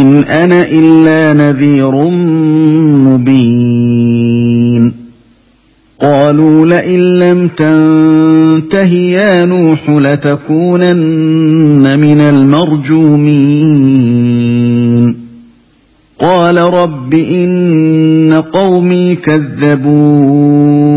إن أنا إلا نذير مبين. قالوا لئن لم تنته يا نوح لتكونن من المرجومين. قال رب إن قومي كذبون.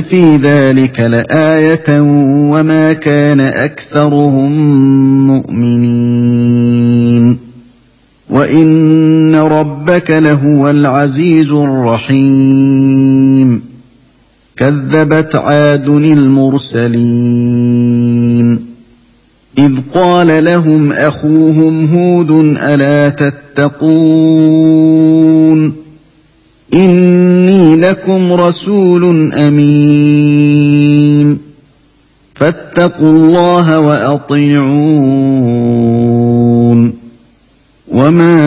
في ذلك لآية وما كان أكثرهم مؤمنين وإن ربك لهو العزيز الرحيم كذبت عاد المرسلين إذ قال لهم أخوهم هود ألا تتقون إني لكم رسول أمين. فاتقوا الله وأطيعون. وما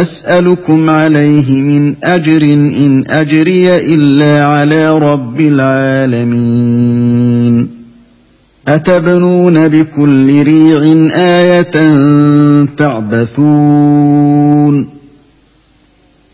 أسألكم عليه من أجر إن أجري إلا على رب العالمين. أتبنون بكل ريع آية تعبثون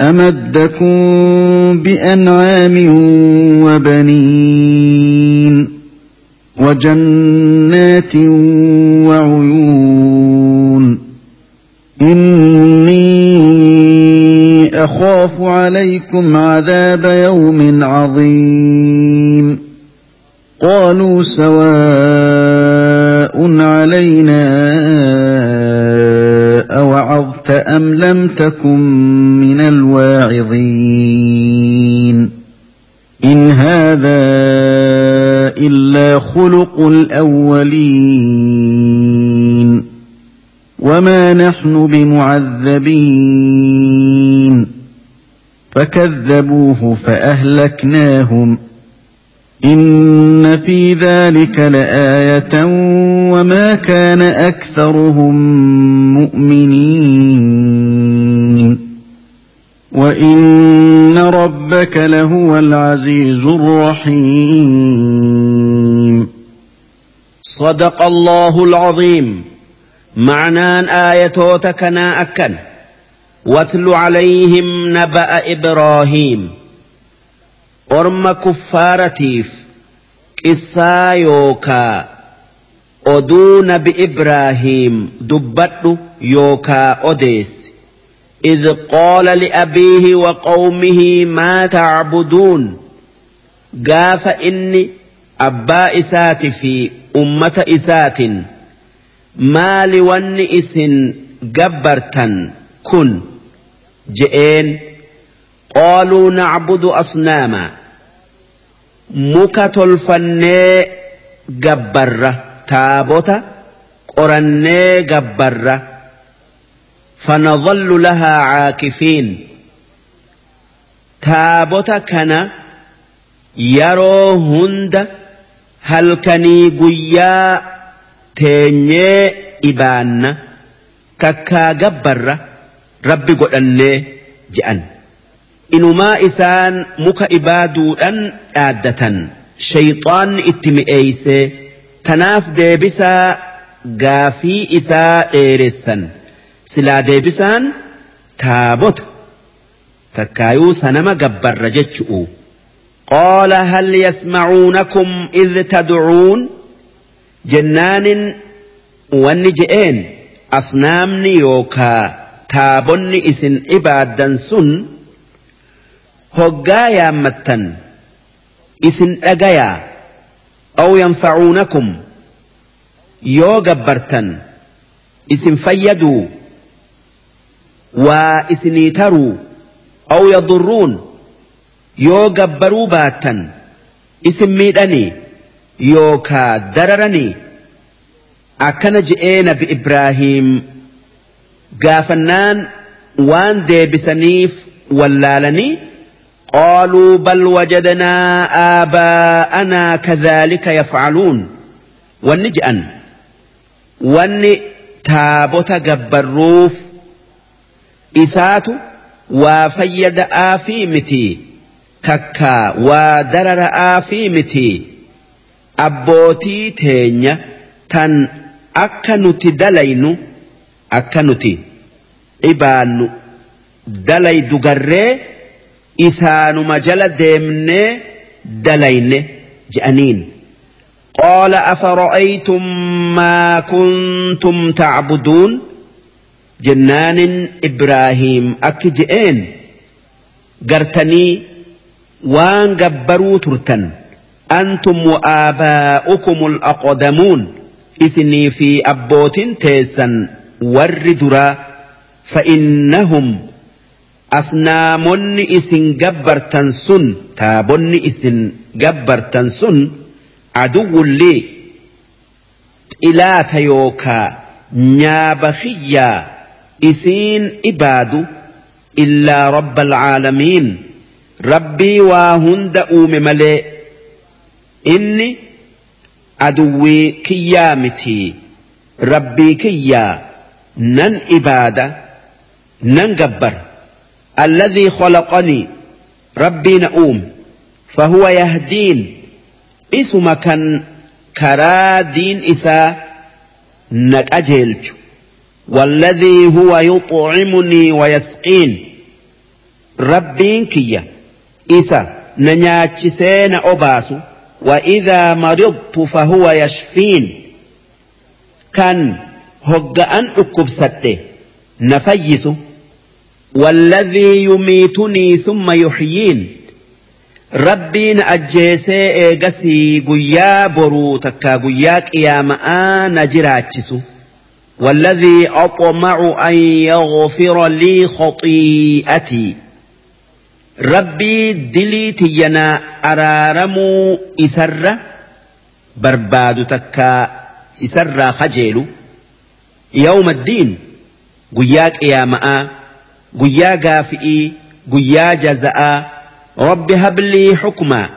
أمدكم بأنعام وبنين وجنات وعيون إني أخاف عليكم عذاب يوم عظيم قالوا سواء علينا أوعظت أم لم تكن من الواعظين إن هذا إلا خلق الأولين. وما نحن بمعذبين. فكذبوه فأهلكناهم. إن في ذلك لآية وما كان أكثرهم مؤمنين. وإن ربك لهو العزيز الرحيم صدق الله العظيم معنان آيتوتك أكن واتل عليهم نبأ إبراهيم kuffaaratiif qissaa yookaa oduu nabi Ibraahiim dubbadhu yookaa odeessi إذ قال لأبيه وقومه ما تعبدون؟ قاف إني أبا إسات في أمة إسات. ما لون إسن جبرتا كن. جئين. قالوا نعبد أصناما. muka tolfannee gabbarra taabota qorannee gabbarra fanadhallu lahaa caakifiin taabota kana yeroo hunda halkanii guyyaa teenyee ibaanna takkaa gabbarra rabbi godhannee je'an inumaa isaan muka ibaaduudhan dhaaddatan shayxaanni itti mi'eeyse tanaaf deebisaa gaafii isaa dheeressan silaa deebisaan taabota takkaayuu sanama gabbarra jechu'u قال هل يسمعونكم إذ تدعون جنان ونجئين أصنامني يوكا تابني إسن إبادا سن هقا يامتا إسن أقيا أو ينفعونكم يو قبرتا إسن waa isinii taruu aw yadurruun yoo gabbaruu baattan isin miidhanii yookaa dararanii akkana je'ee nabi Ibraahiim gaafannaan waan deebisaniif wallaalanii qaaluu bal wajadnaa aabaa'anaa kadhaalika yafcaluun wanni je'an wanni taabota gabbarruuf جبروف إسات وفيد آفي متي takka waa darara'aa fi miti abbootii teenya tan akka nuti dalaynu akka nuti dhibaannu dalaydu garree isaanuma jala deemnee dalayne je'aniin. قال أفرأيتم ما كنتم تعبدون جنان إبراهيم أكجئين قرتني waan gabbaruu turtan antum wa'aabaa'ukumul aqdamuun isinii fi abbootin teessan warri duraa fa'innahum asnaamonni isin gabbartan sun taabonni isin gabbartan sun aduwwullee xilaata yookaa nyaaba xiyyaa isiin ibaadu illaa rabba alcaalamiin rabbii waa hunda uume malee inni aduwwii kiyyaa miti rabbii kiyyaa nan ibaada nan gabbar alladhii khalaqanii rabbii na uume fahuwa yahdiin isuma kan karaa diin isaa na qajeelchu والذي هو يطعمني ويسقين. ربين na nyaachisee na obaasu وإذا مرضت فهو يشفين. كان هجأن أكبسته نفيس والذي يميتني ثم يحيين. ربي نأجيسي إيغسي قيا برو تكا قيا قياما نجراتشس والذي أطمع أن يغفر لي خطيئتي. ربي دليتينا أرارمو إسر. برباد تكا إسر خجل يوم الدين قياك يا ماء قيا قافئي قيا جزاء. ربي هب لي حكما.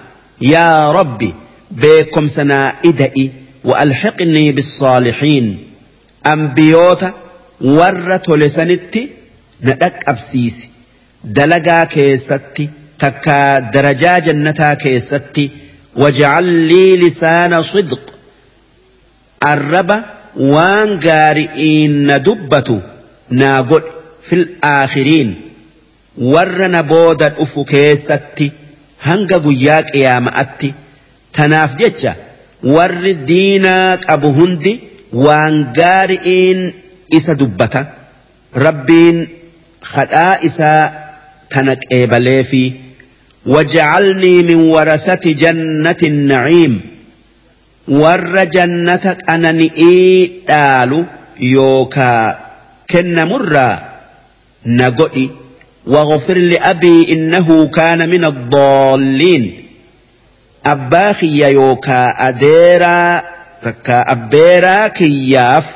يا ربي بكم سنائدئي وألحقني بالصالحين. ambiyoota warra tole tolesanitti na dhaqqabsiisi. Dalagaa keessatti takka darajaa jannataa keessatti wajacallii lisaana sidq. Arraba waan gaari'iin na dubbatu naa godhi fil aakhiriin. Warra na booda dhufu keessatti hanga guyyaa qiyaama'atti. Tanaaf jecha warri diinaa qabu hundi waan gaari'iin isa dubbata rabbiin kadhaa isaa tana qeebalee fi waj'alnii min warathati jannati naciim warra jannata qanani'ii dhaalu yookaa kennamurraa na godhi واغفر لأبي إنه كان من الضالين أباخي يوكا أديرا تكا أبيرا كياف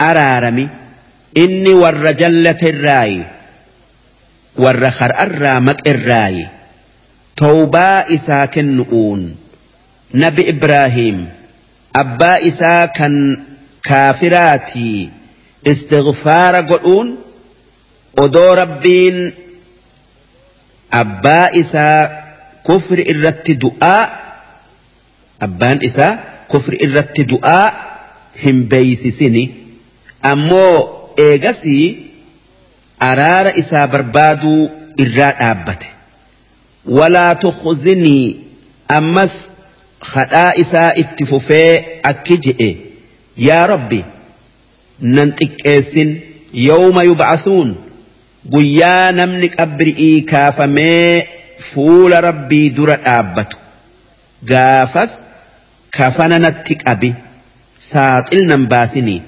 أرارمي إني والرجلة الراي warra har'arraa maqirraayi tawbaa isaa kennu'uun nabi ibraahim abbaa isaa kan kaafiraatii istighfaara godhuun odoo rabbiin abbaa isaa kufri irratti du'aa abbaan isaa kufri irratti du'aa hin beeysisini ammoo eegasii araara isaa barbaaduu irraa dhaabbate walaa tukhzinii ammas hadhaa isaa itti fufee akki je'e yaa rabbi nan xiqqeessin yawma yub'athuun guyyaa namni qabri'ii kaafamee fuula rabbii dura dhaabbatu gaafas كفننت أبي ساطلنا باسني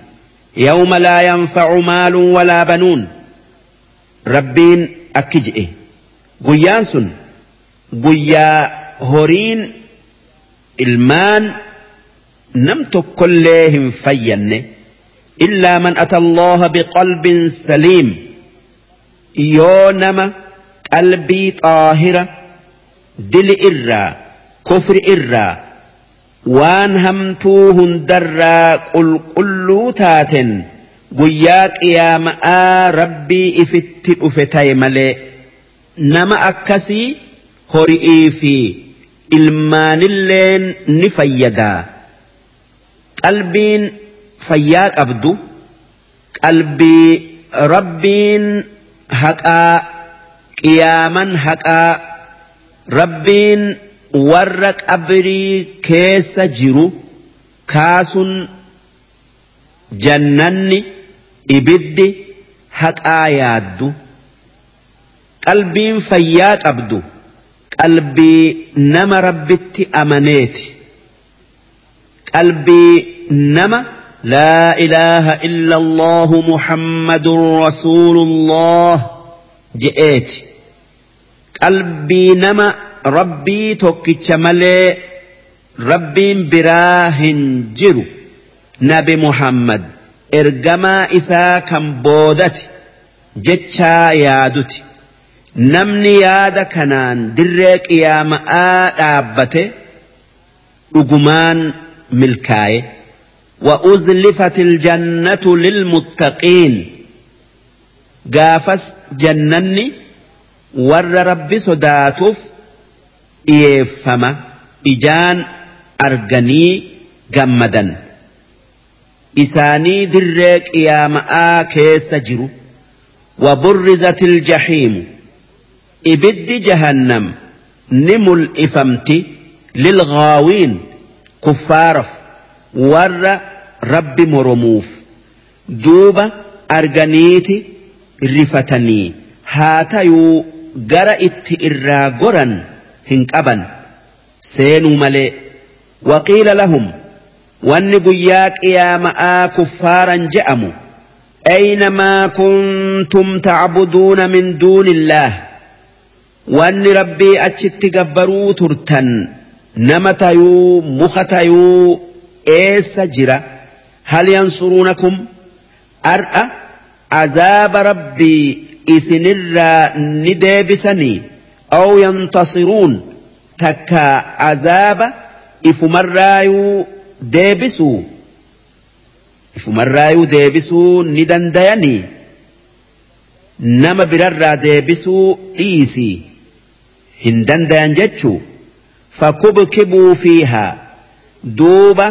يوم لا ينفع مال ولا بنون ربين أكجئ قيانسن قيا هورين المان نمت كلهم فين إلا من أتى الله بقلب سليم يونما قلبي طاهرة دل إرّا كفر إرّا waan hamtuu hundarraa qulqulluu taaten guyyaa qiyaama'aa rabbii ifitti dhufe ta'e malee nama akkasii hori'ii fi ilmaanilleen ni fayyadaa. Qalbiin fayyaa qabdu qalbii rabbiin haqaa qiyaaman haqaa rabbiin warra qabrii keessa jiru kaasun jannanni ibiddi haqaa yaaddu qalbiin fayyaa qabdu qalbii nama rabbitti amaneeti qalbii nama laa ilaaha illa allahu muhammadun rasuulullah je'eeti qalbii nama rabbii tokkicha malee rabbiin biraa hin jiru nabi muhammad ergamaa isaa kan boodati jechaa yaaduti namni yaada kanaan dirree qiyaama'aa dhaabbate dhugumaan milkaaye وأزلفت الجنة للمتقين قافس جنني ور ربي صداتف إيفما إجان أرجني جمدا إساني دريك يا مآ كيس جرو وبرزت الجحيم إبد جهنم نمل إفمتي للغاوين كفارف ور رب مرموف دوبا أرجنيتي رفتني هاتيو gara itti irraa goran hin qaban seenuu malee waqiila lahum wanni guyyaa qiyaama'aa kuffaaran je'amu أينما كنتم تعبدون من دون الله وأن ربي أتشت قبروا ترتن نمتيو مختيو إيس جرا هل ينصرونكم أرأى عذاب ربي isinirraa ni aw yantasiruun takka azaaba ifumarraayuu deebisuu ifumarraayuu deebisuu ni dandayanii nama birarraa deebisuu dhiisii hin dandayan jechuu fakubkibuu fiihaa duuba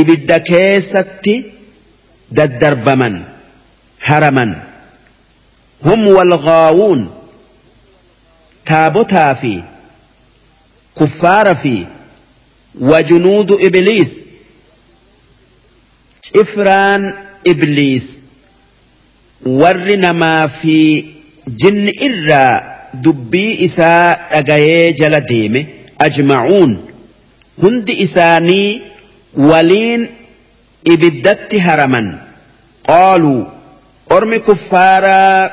ibidda keessatti daddarbaman haraman هم والغاوون تابوتا في كفار في وجنود إبليس إفران إبليس ورنما في جن إرى دبي إساء أغاية جل ديمه أجمعون هند إساني ولين إبدت هرما قالوا أرمي كفارا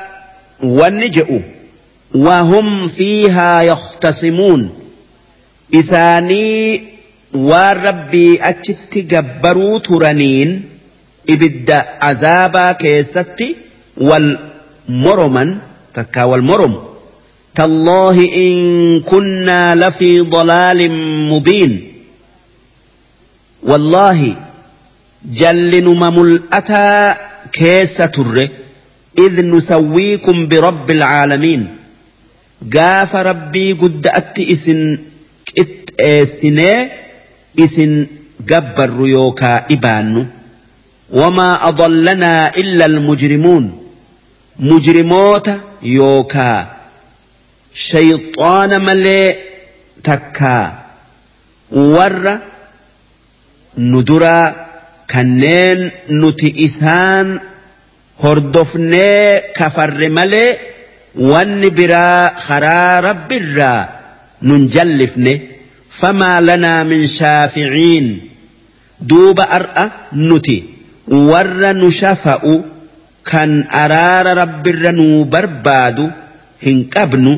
والنجأ وهم فيها يختصمون. إساني والربي أتشت جبروا ترنين إبدا عذابا كيستي والمرما تكا والمرم تالله إن كنا لفي ضلال مبين. والله جل مملأتا كيس تره إذ نسويكم برب العالمين. Gaafa rabbii gudda'atti isin qixxeessinee isin gabbarru yookaa dhibaannu wamaa adallanaa illa almujrimuun. Mujrimoota yookaa. Shayxaana malee takkaa warra nu duraa kanneen nuti isaan hordofnee kafarre malee wanni biraa karaa rabbirraa nun jallifne famaa lanaa min shaaficiin. Duuba ar'a nuti warra nu shafa'u kan araara rabbirra nuu barbaadu hin qabnu.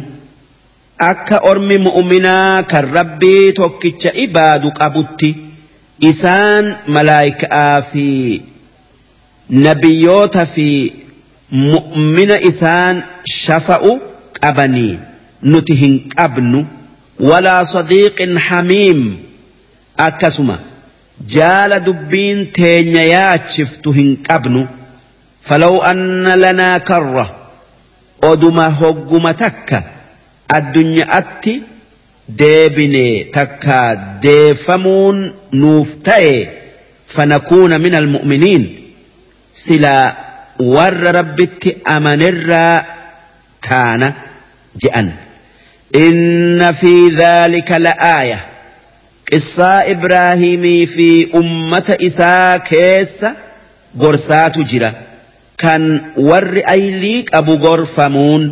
Akka ormi mu'uminaa kan rabbii tokkicha ibaadu qabutti isaan malaayikaa fi nabiyyoota fi مؤمن إسان شفاء أبني نتهن أبن ولا صديق حميم أكسما جال دبين تين ياتشفتهن أبن فلو أن لنا كرة أدما هجم تكا الدنيا أتي ديبني تكا ديفمون نوفتي فنكون من المؤمنين سلا warra rabbitti amanirraa taana je'an inna fi dhaalika la'aaya qissaa ibraahimii fi ummata isaa keessa gorsaatu jira kan warri aylii qabu gorfamuun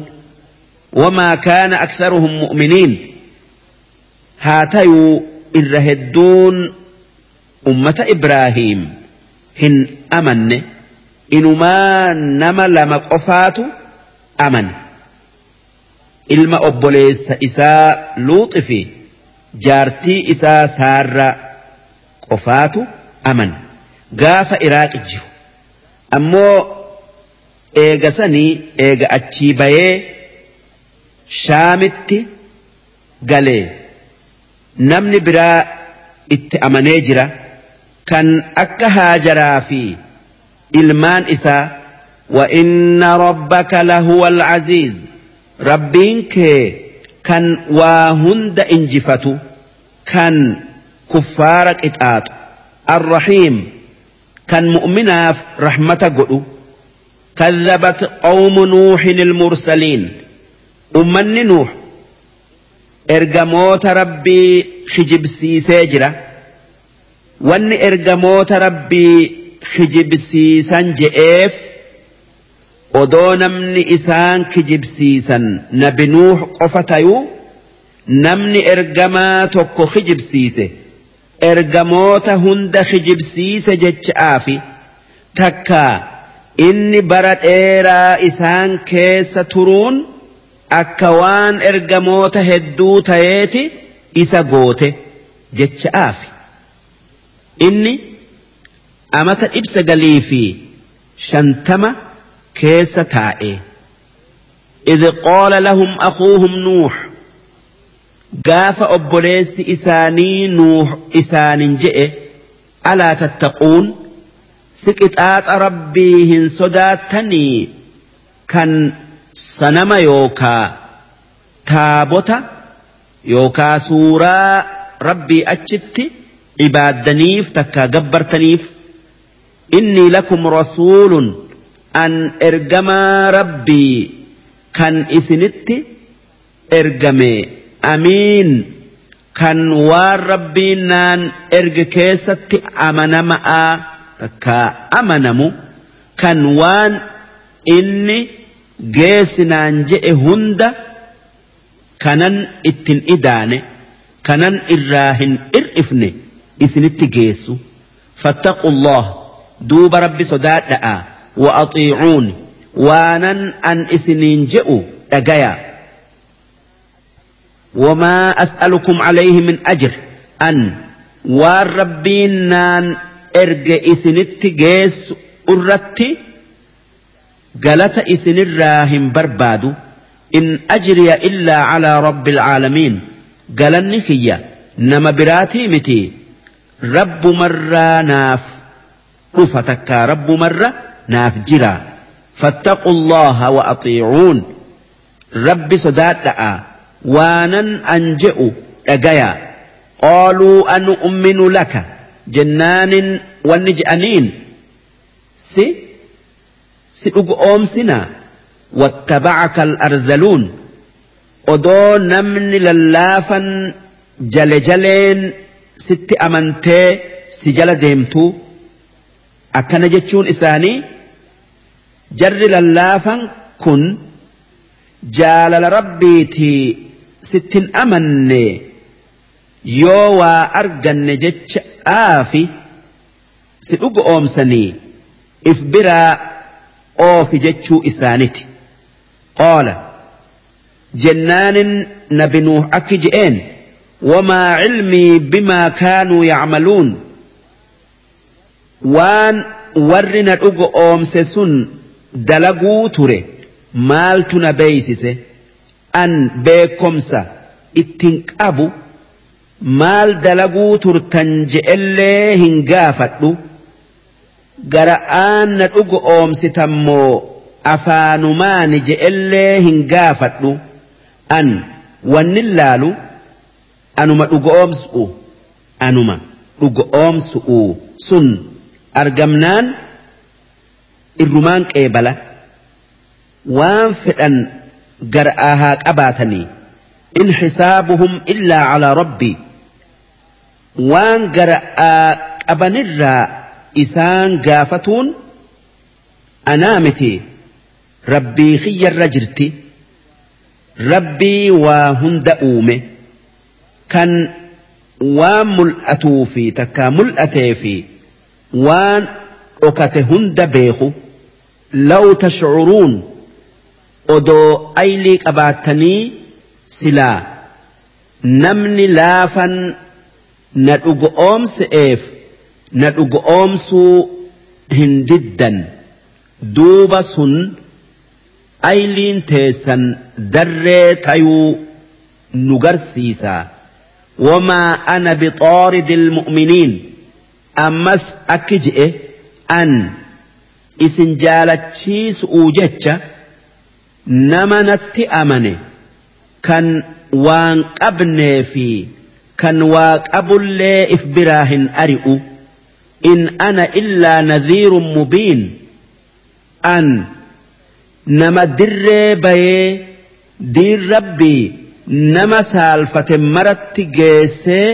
wamaa kaana aktharuhum mu'miniin haa tayuu irra hedduun ummata ibraahiim hin amanne inumaa nama lama qofaatu amane ilma obboleessa isaa luuxi fi jaartii isaa saarraa qofaatu amane gaafa iraaqi jiru. Ammoo eega sanii eega achii bayee shaamitti galee. Namni biraa itti amanee jira. Kan akka haajaraa fi ilmaan isaa وإن ربك لهو العزيز. ربين كي كان واهند إنجفتو كان كفارك إتآت. الرحيم كان مؤمنا رحمة قلو كذبت قوم نوح المرسلين. أمني نوح ergamoota rabbii kijibsiisee jira wanni ergamoota rabbii kijibsiisan je'eef odoo namni isaan kijibsiisan nabi nuux qofa tayuu namni ergamaa tokko kijibsiise ergamoota hunda kijibsiise jecha'aafi takkaa inni bara dheeraa isaan keessa turuun akka waan ergamoota hedduu ta'eeti isa goote jecha'aafi. Inni amata dhibsa galii fi shantama keessa taa'e. إذ قال لهم أخوهم نوح قاف أبليس إساني نوح إسان جئ ألا تتقون سكت آت ربيهن صداتني كان صنم يوكا تابوتا يوكا سورا ربي أجت إبادنيف تكا قبرتنيف inni lakum rasuulun an ergamaa rabbii kan isinitti ergame amiin kan waan rabbiin naan erge keessatti amanama'aa takka amanamu kan waan inni geessinaan je'e hunda kanan ittin idaane kanan irraa hin ir'ifne isinitti geessu fattaqullah دوب ربي سداد وأطيعون. وأنا أن إسنين جئوا أجايا وما أسألكم عليه من أجر. أن والربين إرج إسنت جيس أردت قالت إسن الراهم بربادو. إن أجري إلا على رب العالمين. قال النخية نما براتي متي. رب مرانا دفتك رب مرة نافجرا فاتقوا الله وأطيعون. رب صدات وأنا أنجئ أجايا قالوا أنؤمن لك. جنان ونجأنين. سي؟ سي أمسنا واتبعك الأرذلون. odoo namni lallaafan جلجلين ست sitti amantee si akkana jechuun isaanii jarri lallaafan kun jaalala rabbiitii sittin amanne yoo waa arganne jecha aafi si dhugu oomsanii if biraa oofi jechuu isaaniti. Qaala jennaanin nabi nuuh akki je'een wamaa cilmii bimaa kaanuu yacmaluun waan warri na dhugo oomse sun dalaguu ture maaltu na beeysise an beekomsa ittin qabu maal dalaguu turtan je'ellee hin gaafadhu gara'aan na dhugo oomsitammoo afaanumaani je'ellee hin gaafadhu an wannin laalu anuma dhugo oomsu'u anuma dhugo oomsu'u sun argamnaan irrumaan qeebala waan fedhan gar'aa haa qabaatanii in xisaabuhum illaa calaa rabbii waan gar'aa qabanirraa isaan gaafatuun anaa miti rabbii kiyyarra jirti rabbii waa hunda uume kan waan mul'atuu fi takkaa mul'atee fi law tashcuruun odoo aylii qabaattanii silaa namni laafan na dhugo oomse'eef na dhugo oomsuu hin diddan duuba sun ayliin teessan darree tayuu nu garsiisaa wamaa ana bixaaridi ilmu'miniin ammas akki je'e an isin jaalachiisu'uu jecha nama natti amane kan waan qabnee fi kan waa qabullee if biraa hin ari'u in ana illaa nadhiirun mubiin an nama dirree bayee diin rabbii nama saalfate maratti geessee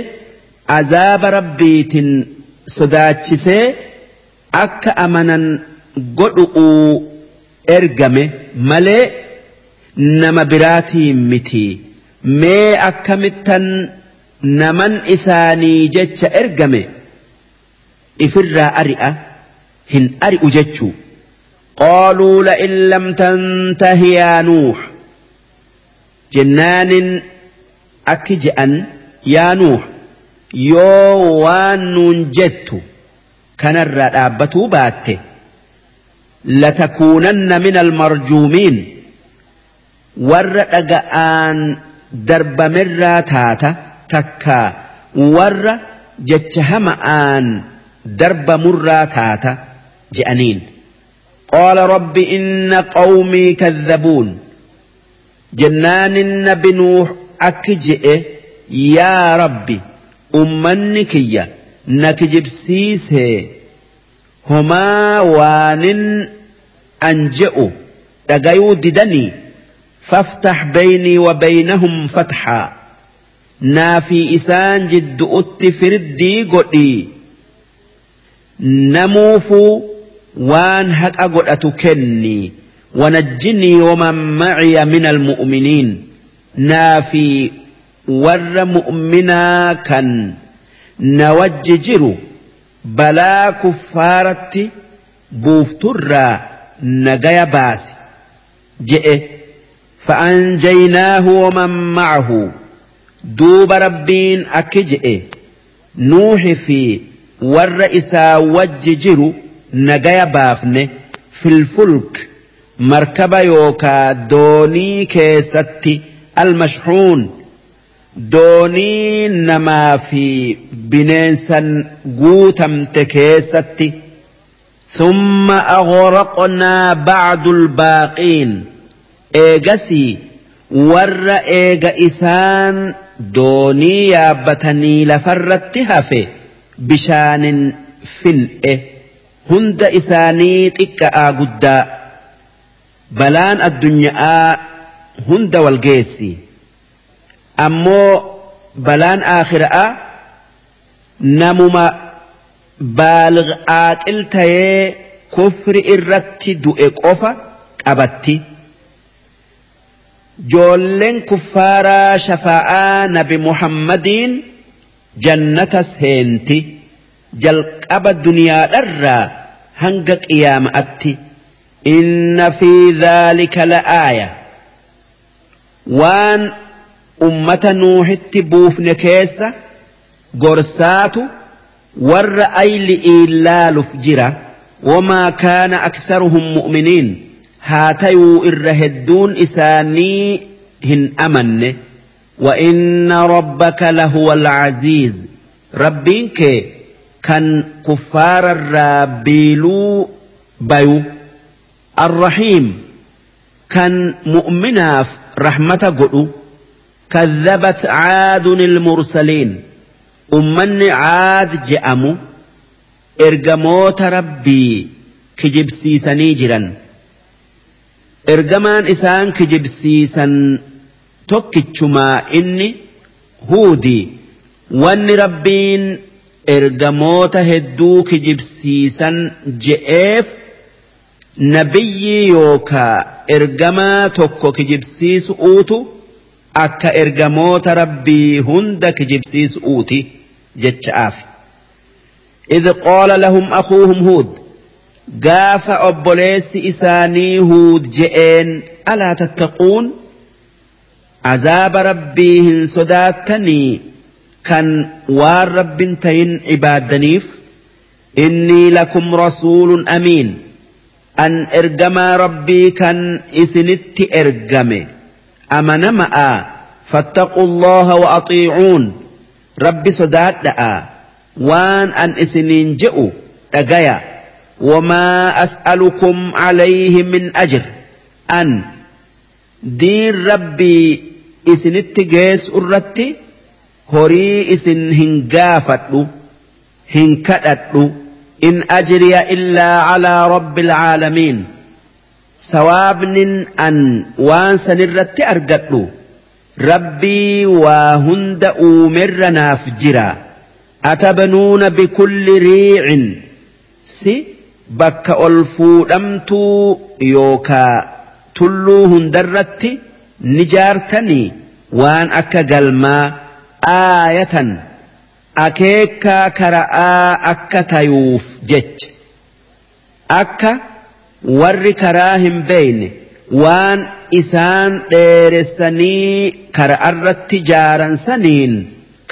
azaaba rabbiitin sodaachisee akka amanan godhuu ergame malee nama biraatiin miti. Mee akkamittan naman isaanii jecha ergame ifirraa ari'a hin ari'u jechuu. Qaaluu la'in lam tantahi yaa nuux. Jennaanin akki je'an yaa nuux. وان جدت كان الرابة بات لتكونن من المرجومين ور أن درب مرة تاتا تكا ور جتهم آن درب مرة تاتا جأنين قال رب إن قومي كذبون جنان النبي نوح أكجئ يا ربي أمنكية نكجب سيسي هما وان أنجئوا تغيو ددني فافتح بيني وبينهم فتحا نافي إسان جد أتفردي قدي نموفو waan haqa godhatu kenni. Wanajjinii waman maciya min almu'miniin naa fi warra mu'minaa kan na wajji jiru balaa kuffaaratti buufturraa nagaya baase je'e. Fa'anjaynaahu waman ma'ahu duuba rabbiin akki je'e. Nuuhi fi warra isaa wajji jiru nagaya baafne. Filfulk markaba yookaa doonii keessatti almashxuun doonii namaa fi bineensan guutamte keessatti thumma aghraqnaa ba'du albaaqiin eegasii warra eega isaan doonii yaabbatanii lafarratti hafe bishaanin fin'e. Hunda isaanii xiqqa'aa guddaa. Balaan addunyaa hunda walgeessi ammoo balaan aakhiraa namuma baalig aaqil tayee kufri irratti du'e qofa qabatti. joolleen kuffaaraa shafaa'aa nabi muhammadiin jannata seenti. Jalqaba duniyaadharraa hanga qiyaama'atti. Inna fi dhaalika la'aaya waan ummata nuuhitti buufne keessa gorsaatu warra ayli ilaaluuf jira wamaa kaana aktharuhum mu'miniin haa tayuu irra hedduun isaanii hin amanne وإن ربك لهو العزيز ربين كي كان كفار الرابيلو بيو الرحيم كان مؤمنا رحمة قلو كذبت عاد المرسلين أمن عاد جأمو إرجموت ربي كجب سيسني جرا ergamaan isaan kijibsiisan tokkichumaa inni huudii wanni rabbiin ergamoota hedduu kijibsiisan je'eef nabiyyii yookaa ergamaa tokko kijibsiisu'uutu akka ergamoota rabbii hunda kijibsiis uuti jecha'aaf. إذ قال لهم أخوهم هود قاف أبوليس إساني هود جئين ألا تتقون عذاب ربيهن سداتني كان وار رب تين عباد عبادنيف إني لكم رسول أمين أن إرجما ربي كان إسنت إرجمي أمنمأ فاتقوا الله وأطيعون. رب صدات دعا وان أن إسنين جئوا تقيا وما أسألكم عليه من أجر. أن دين ربي إسن التقيس أردت هري إسن هنقافت هنكتت إن أجري إلا على رب العالمين. sawaabni an waan sanirratti argadhu. Rabbii waa hunda uumerranaaf jira. Atabanuuna bikulli riicin. Si bakka ol fuudhamtuu yookaa tulluu hundarratti ni jaartanii waan akka galmaa aayatan. Akeekaa kara'aa akka tayuuf jecha. Akka. Warri karaa hin beeyne waan isaan dheeressanii kara'arratti jaaran saniin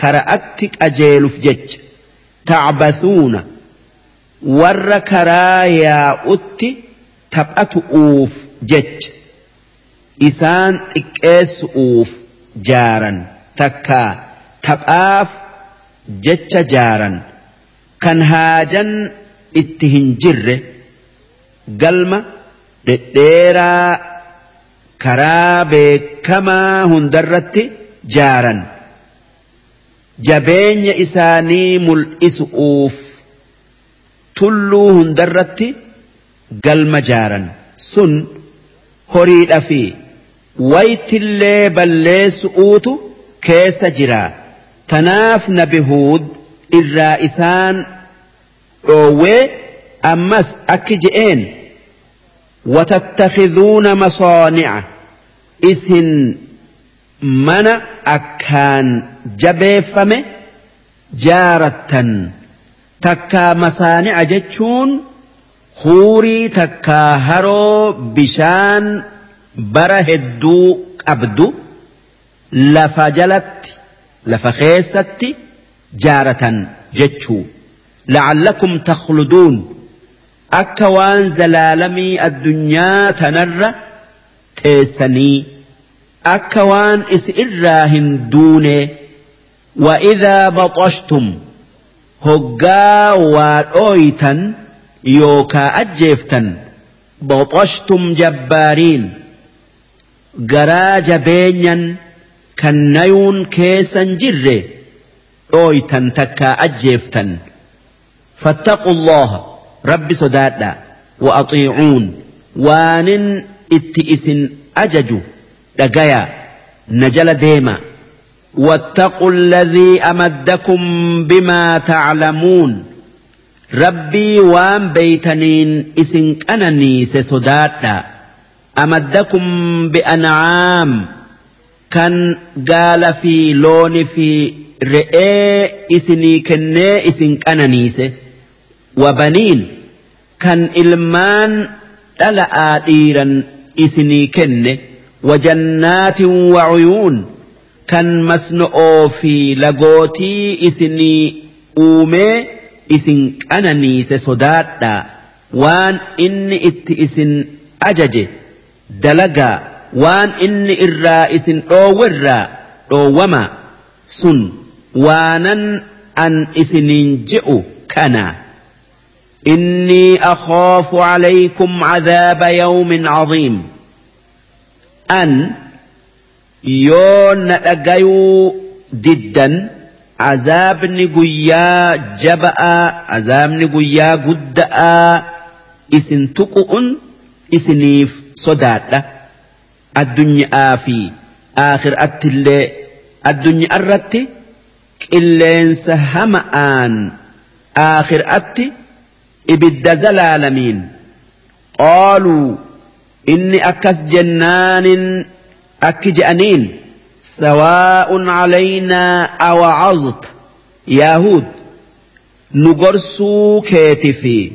kara'atti qajeeluuf jecha. Tacbathuuna warra karaa yaa'utti taphatu'uuf jecha. Isaan xiqqeessu'uuf jaaran. Takkaa taphaaf jecha jaaran. Kan haajan itti hin jirre galma dhedheeraa karaa beekamaa hundarratti jaaran. Jabeenya isaanii mul'isu'uuf tulluu hundarratti galma jaaran. Sun horiidha fi waytillee balleessu'uutu keessa jira. Tanaaf nabi huud irraa isaan dhoowwee أمس أكجئين وتتخذون مصانع. إسن من أكان جبيفم جارة تكا مصانع جتشون خوري تكا هرو بشان برهدو أبدو لفجلت لفخيست جارة جتشو لعلكم تخلدون. Akka waan zalaalamii addunyaa tanarra teessanii akka waan isi irraa hin duune وإذا بطشتم hoggaa waa dhooytan yookaa ajjeeftan boxoshtum jabbaariin garaa jabeenyan kan nayuun keessan jirre dhooytan takkaa ajjeeftan fattaqu allaha rabbi sodaadha axiicuun waanin itti isin ajaju dhagaya na jala deema واتقوا الذي أمدكم بما تعلمون. ربي وان بيتنين إسن أنني سسداتا أمدكم بأنعام. كان قال في لون في رئي إسني كني إسن أننيس وبنين كان إلمان ألا آديرا إسني كني وجنات وعيون كان مسنؤ في لغوتي إسني أومي إسن أننيس صداتا وان إني إت إسن أججي dalagaa waan inni irraa isin dhoowwerraa dhoowwama. Sun waanan an isiniin je'u kana. إني أخاف عليكم عذاب يوم عظيم أن يون أجيو ددا عذاب نقيا جبأ عذاب نقيا قدأ إسن تقؤن إسنيف sodaadha addunyaa fi aakhiraatti illee addunyaa irratti qilleensa hama'aan aakhiraatti إبد زلالمين قالوا إني أكس جنان أكج أنين سواء علينا أوعظت. يهود نقرسو كاتفي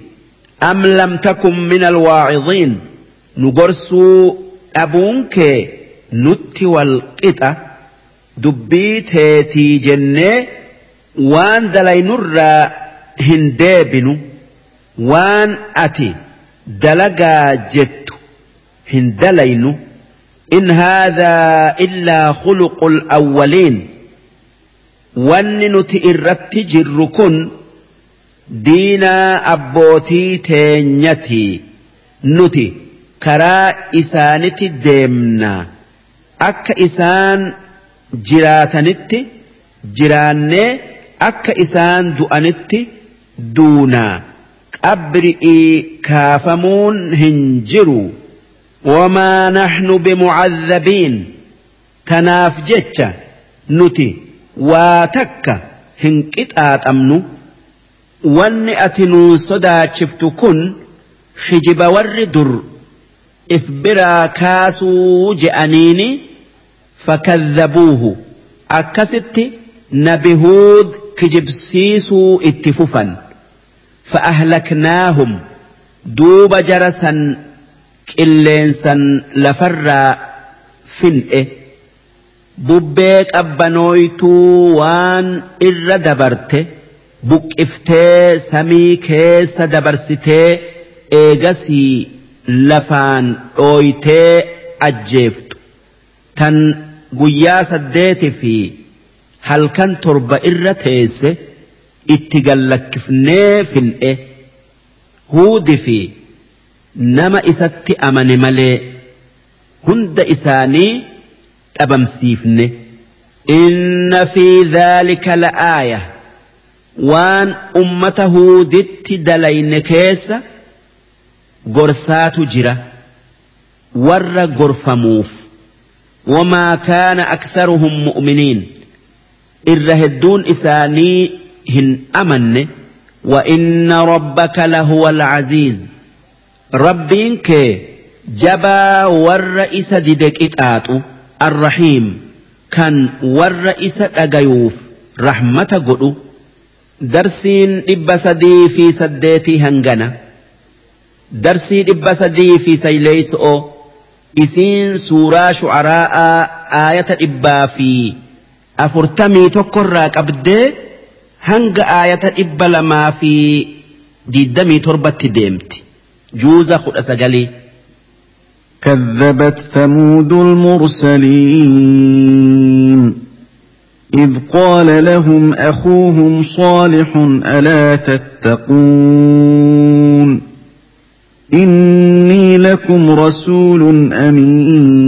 أم لم تكن من الواعظين. نقرسو أبونك نت والقطة. دبيتي جنة. وان دلين الرا هندابنو. Waan ati dalagaa jettu hin dalaynu in haadhaa illaa khuluqul awwaliin wanni nuti irratti jirru kun diinaa abbootii teenyatii nuti karaa isaanitti deemna. Akka isaan jiraatanitti jiraannee akka isaan du'anitti duunaa أبرئي كافمون هنجروا وما نحن بمعذبين. تناف جتة نتي واتك هنكت آتمن واني أتنو صدا شفت خجب وردر إفبرا كاسو جأنيني فكذبوه. أكست نبهود كجب سيسو فأهلكناهم دوب جرسا قلينسا لفرا فنئه ببيك أبنويتو وان إر دبرته بقفتي سمي كيس دبرستي إيغسي lafaan dhooytee ajjeeftu tan guyyaa saddeeti fi halkan torba irra teesse itti gallakkifnee fin'e huudi fi nama isatti amane malee hunda isaanii dhabamsiifne. إن في ذلك لآية وان أمة هودت دلين gorsaatu jira warra gorfamuuf wamaa kaana aktharuhum mu'miniin irra hedduun isaanii hin amanne وإن ربك لهو العزيز ربين كي جبا والرئيس ديدك إتاتو الرحيم كان والرئيس أجيوف رحمة قدو درسين إبسدي في سديتي هنغنا darsii dhibba sadii fi sayleeyso'o isiin suuraa shu'araa'a aayata dhibbaa fi afurtamii tokkorraa qabdee hanga aayata dhibba lamaa fi diddamii torbatti deemti juuza kudha sagalii. كذبت ثمود المرسلين إذ قال لهم أخوهم صالح ألا تتقون إِنِّي لَكُمْ رَسُولٌ أَمِينٌ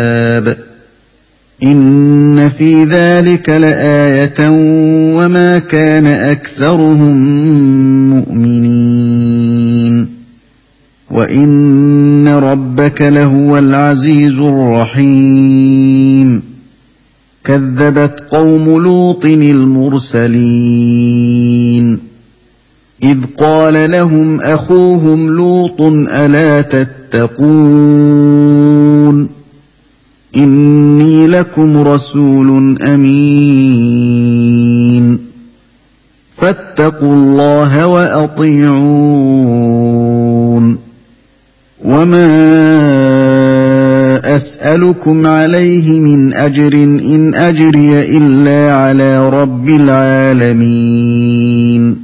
إِنَّ فِي ذَٰلِكَ لَآيَةً وَمَا كَانَ أَكْثَرُهُم مُّؤْمِنِينَ وَإِنَّ رَبَّكَ لَهُوَ الْعَزِيزُ الرَّحِيمُ كَذَّبَتْ قَوْمُ لُوطٍ الْمُرْسَلِينَ إِذْ قَالَ لَهُمْ أَخُوهُمْ لُوطٌ أَلَا تَتَّقُونَ إِنِّي لَكُمْ رَسُولٌ أَمِينٌ. فَاتَّقُوا اللَّهَ وَأَطِيعُونِ. وَمَا أَسْأَلُكُمْ عَلَيْهِ مِنْ أَجْرٍ إِنْ أَجْرِيَ إِلَّا عَلَىٰ رَبِّ الْعَالَمِينَ.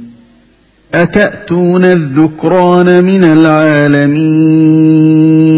أَتَأْتُونَ الذُّكْرَانَ مِنَ الْعَالَمِينَ؟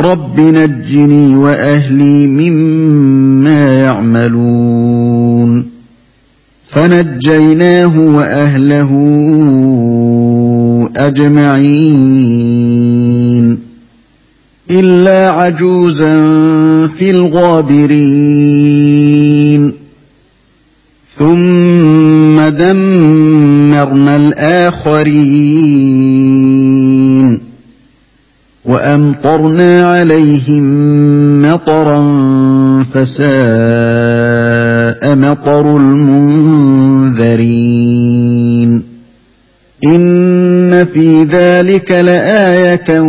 رَبِّ نَجِّنِي وَأَهْلِي مِمَّا يَعْمَلُونَ فَنَجَّيْنَاهُ وَأَهْلَهُ أَجْمَعِينَ إِلَّا عَجُوزًا فِي الْغَابِرِينَ ثُمَّ دَمَّرْنَا الْآخَرِينَ وَأَمْطَرْنَا عَلَيْهِم مَّطَرًا فَسَاءَ مَطَرُ الْمُنذَرِينَ. إِنَّ فِي ذَٰلِكَ لَآيَةً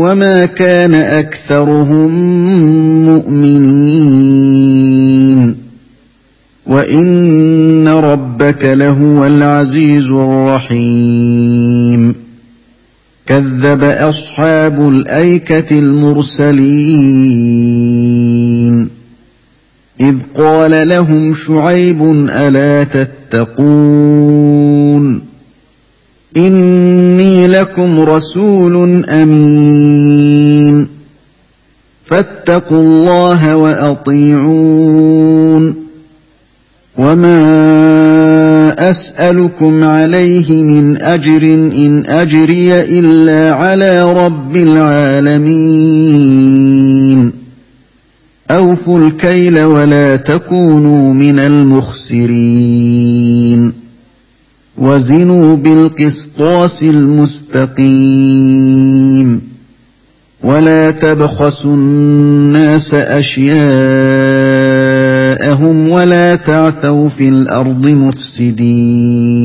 وَمَا كَانَ أَكْثَرُهُم مُّؤْمِنِينَ. وَإِنَّ رَبَّكَ لَهُوَ الْعَزِيزُ الرَّحِيمُ. كَذَّبَ أَصْحَابُ الْأَيْكَةِ الْمُرْسَلِينَ. إِذْ قَالَ لَهُمْ شُعَيْبٌ أَلَا تَتَّقُونَ؟ إِنِّي لَكُمْ رَسُولٌ أَمِينٌ. فَاتَّقُوا اللَّهَ وَأَطِيعُونِ. وَمَا أسألكم عليه من أجر إن أجري إلا على رب العالمين. أوفوا الكيل ولا تكونوا من المخسرين. وزنوا بالقسطاس المستقيم. ولا تبخسوا الناس اشياءهم ولا تعثوا في الأرض مفسدين.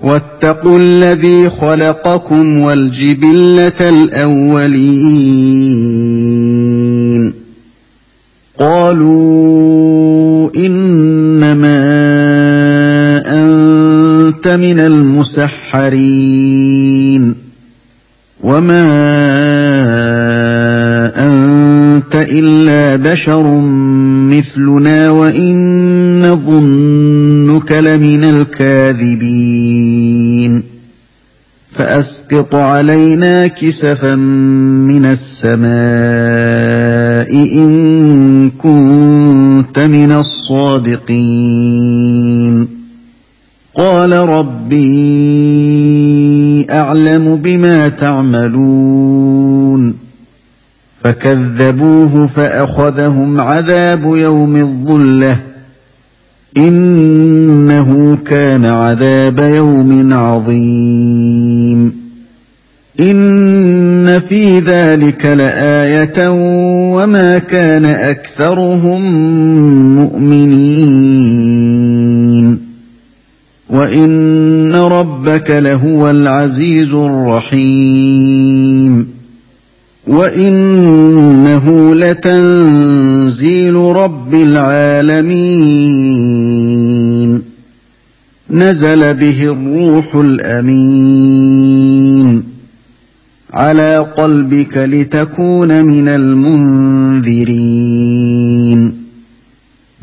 واتقوا الذي خلقكم والجبلة الأولين. قالوا إنما أنت من المسحرين. وما أنت إلا بشر مثلنا وإن نظنك لمن الكاذبين. فأسقط علينا كسفا من السماء إن كنت من الصادقين. قال ربي أعلم بما تعملون. فكذبوه فأخذهم عذاب يوم الظلة. إنه كان عذاب يوم عظيم. إن في ذلك لآية وما كان أكثرهم مؤمنين. وإن ربك لهو العزيز الرحيم. وانه لتنزيل رب العالمين نزل به الروح الامين على قلبك لتكون من المنذرين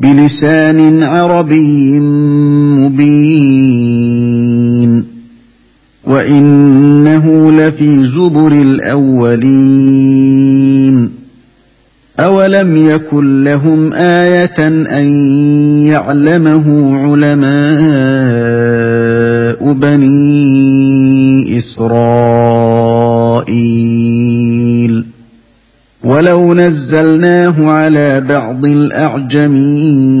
بلسان عربي مبين وإنه لفي زبر الأولين. أولم يكن لهم آية أن يعلمه علماء بني إسرائيل؟ ولو نزلناه على بعض الأعجمين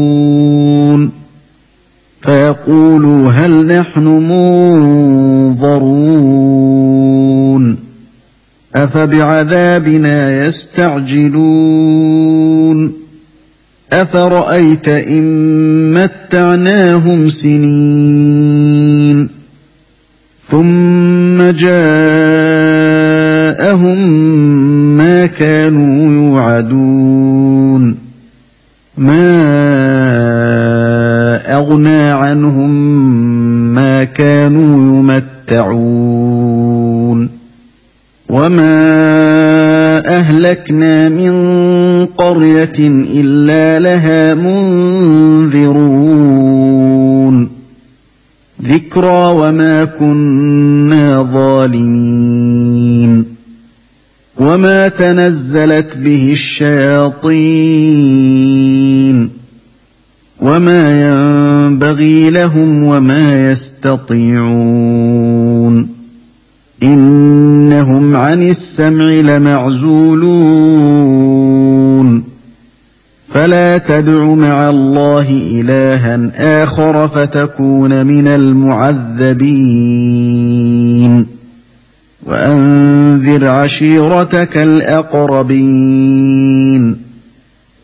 فيقولوا هل نحن منظرون أفبعذابنا يستعجلون أفرأيت إن متعناهم سنين ثم جاءهم ما كانوا يوعدون ما اغنى عنهم ما كانوا يمتعون. وما اهلكنا من قريه الا لها منذرون. ذكرى وما كنا ظالمين. وما تنزلت به الشياطين. وما ينبغي لهم وما يستطيعون انهم عن السمع لمعزولون فلا تدع مع الله الها اخر فتكون من المعذبين وانذر عشيرتك الاقربين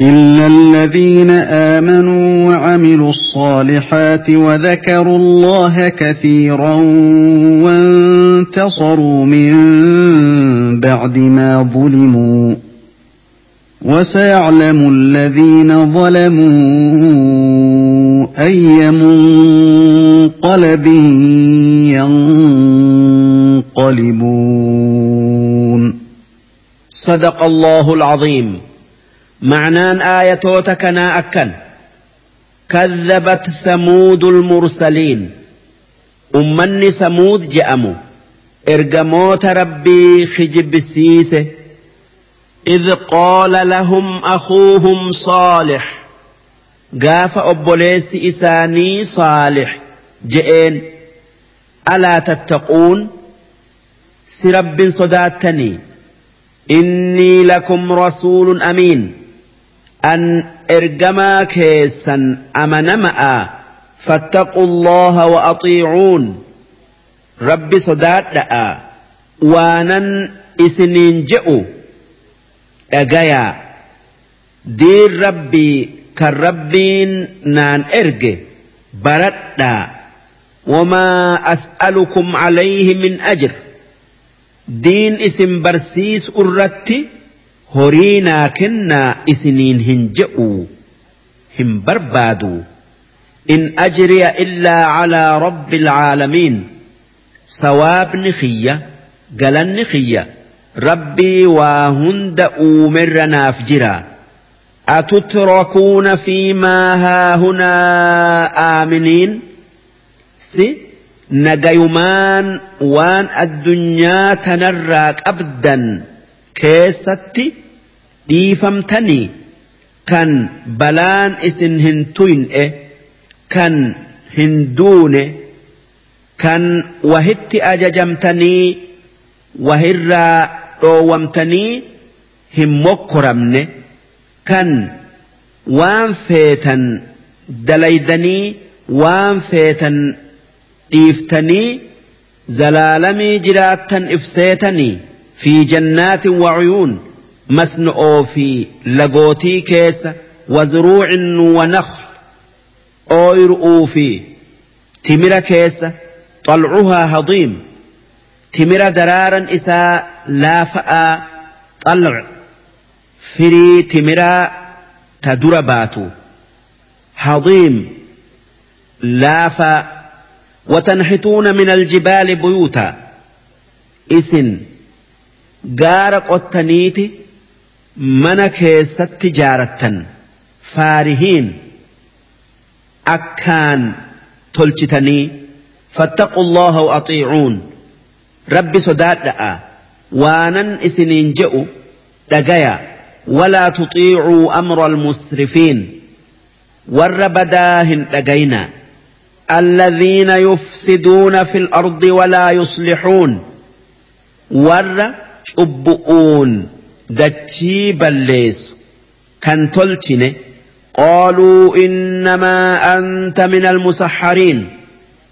الا الذين امنوا وعملوا الصالحات وذكروا الله كثيرا وانتصروا من بعد ما ظلموا وسيعلم الذين ظلموا اي منقلب ينقلبون صدق الله العظيم. معنان آية كنا أكن. كذبت ثمود المرسلين. أمني ثمود جأموا إرجموت ربي خجب سيسه. إذ قال لهم أخوهم صالح. قاف أبوليس إساني صالح. جئين. ألا تتقون؟ سرب صداتني. إني لكم رسول أمين. أن إرجما كيسا أمنمأ فاتقوا الله وأطيعون رب صدات وانا إسنين جئوا dhagayaa diin rabbii kan rabbiin naan erge baradhaa wamaa as'alukum calayhi min ajr diin isin barsiisu irratti horii naa kennaa isiniin hin je'u hin barbaadu in ajriya illaa calaa rabbi alcaalamiin sawaabni kiyya galanni kiyya rabbii waa hunda uumerra naaf jira atutrakuuna fiimaa haahunaa aaminiin si nagayumaan waan addunyaa tanarraa qabdan keessatti dhiifamtanii kan balaan isin hin tuyne kan hin duune kan wahitti ajajamtanii wahirraa dhoowwamtanii hin mokkoramne kan waan feetan dalaydanii waan feetan dhiiftanii zalaalamii jiraattan ifseetanii في جنات وعيون مسنؤ في لغوتي كيس وزروع ونخل. أويرؤ في تمر كيس طلعها هضيم. تمر درارا إساء لا فأ طلع فري تمر تدرباتو هضيم. لا فأ وتنحتون من الجبال بيوتا. إسن. غار قطنيتي من كيست تجارة فارهين أكان تلتتني فاتقوا الله وأطيعون رب صداد لأ وأنا إسنين جئوا لقيا ولا تطيعوا أمر المسرفين والربداهن لقينا الذين يفسدون في الأرض ولا يصلحون ور شبؤون دتشي بليس. كان تلتن قالوا إنما أنت من المسحرين.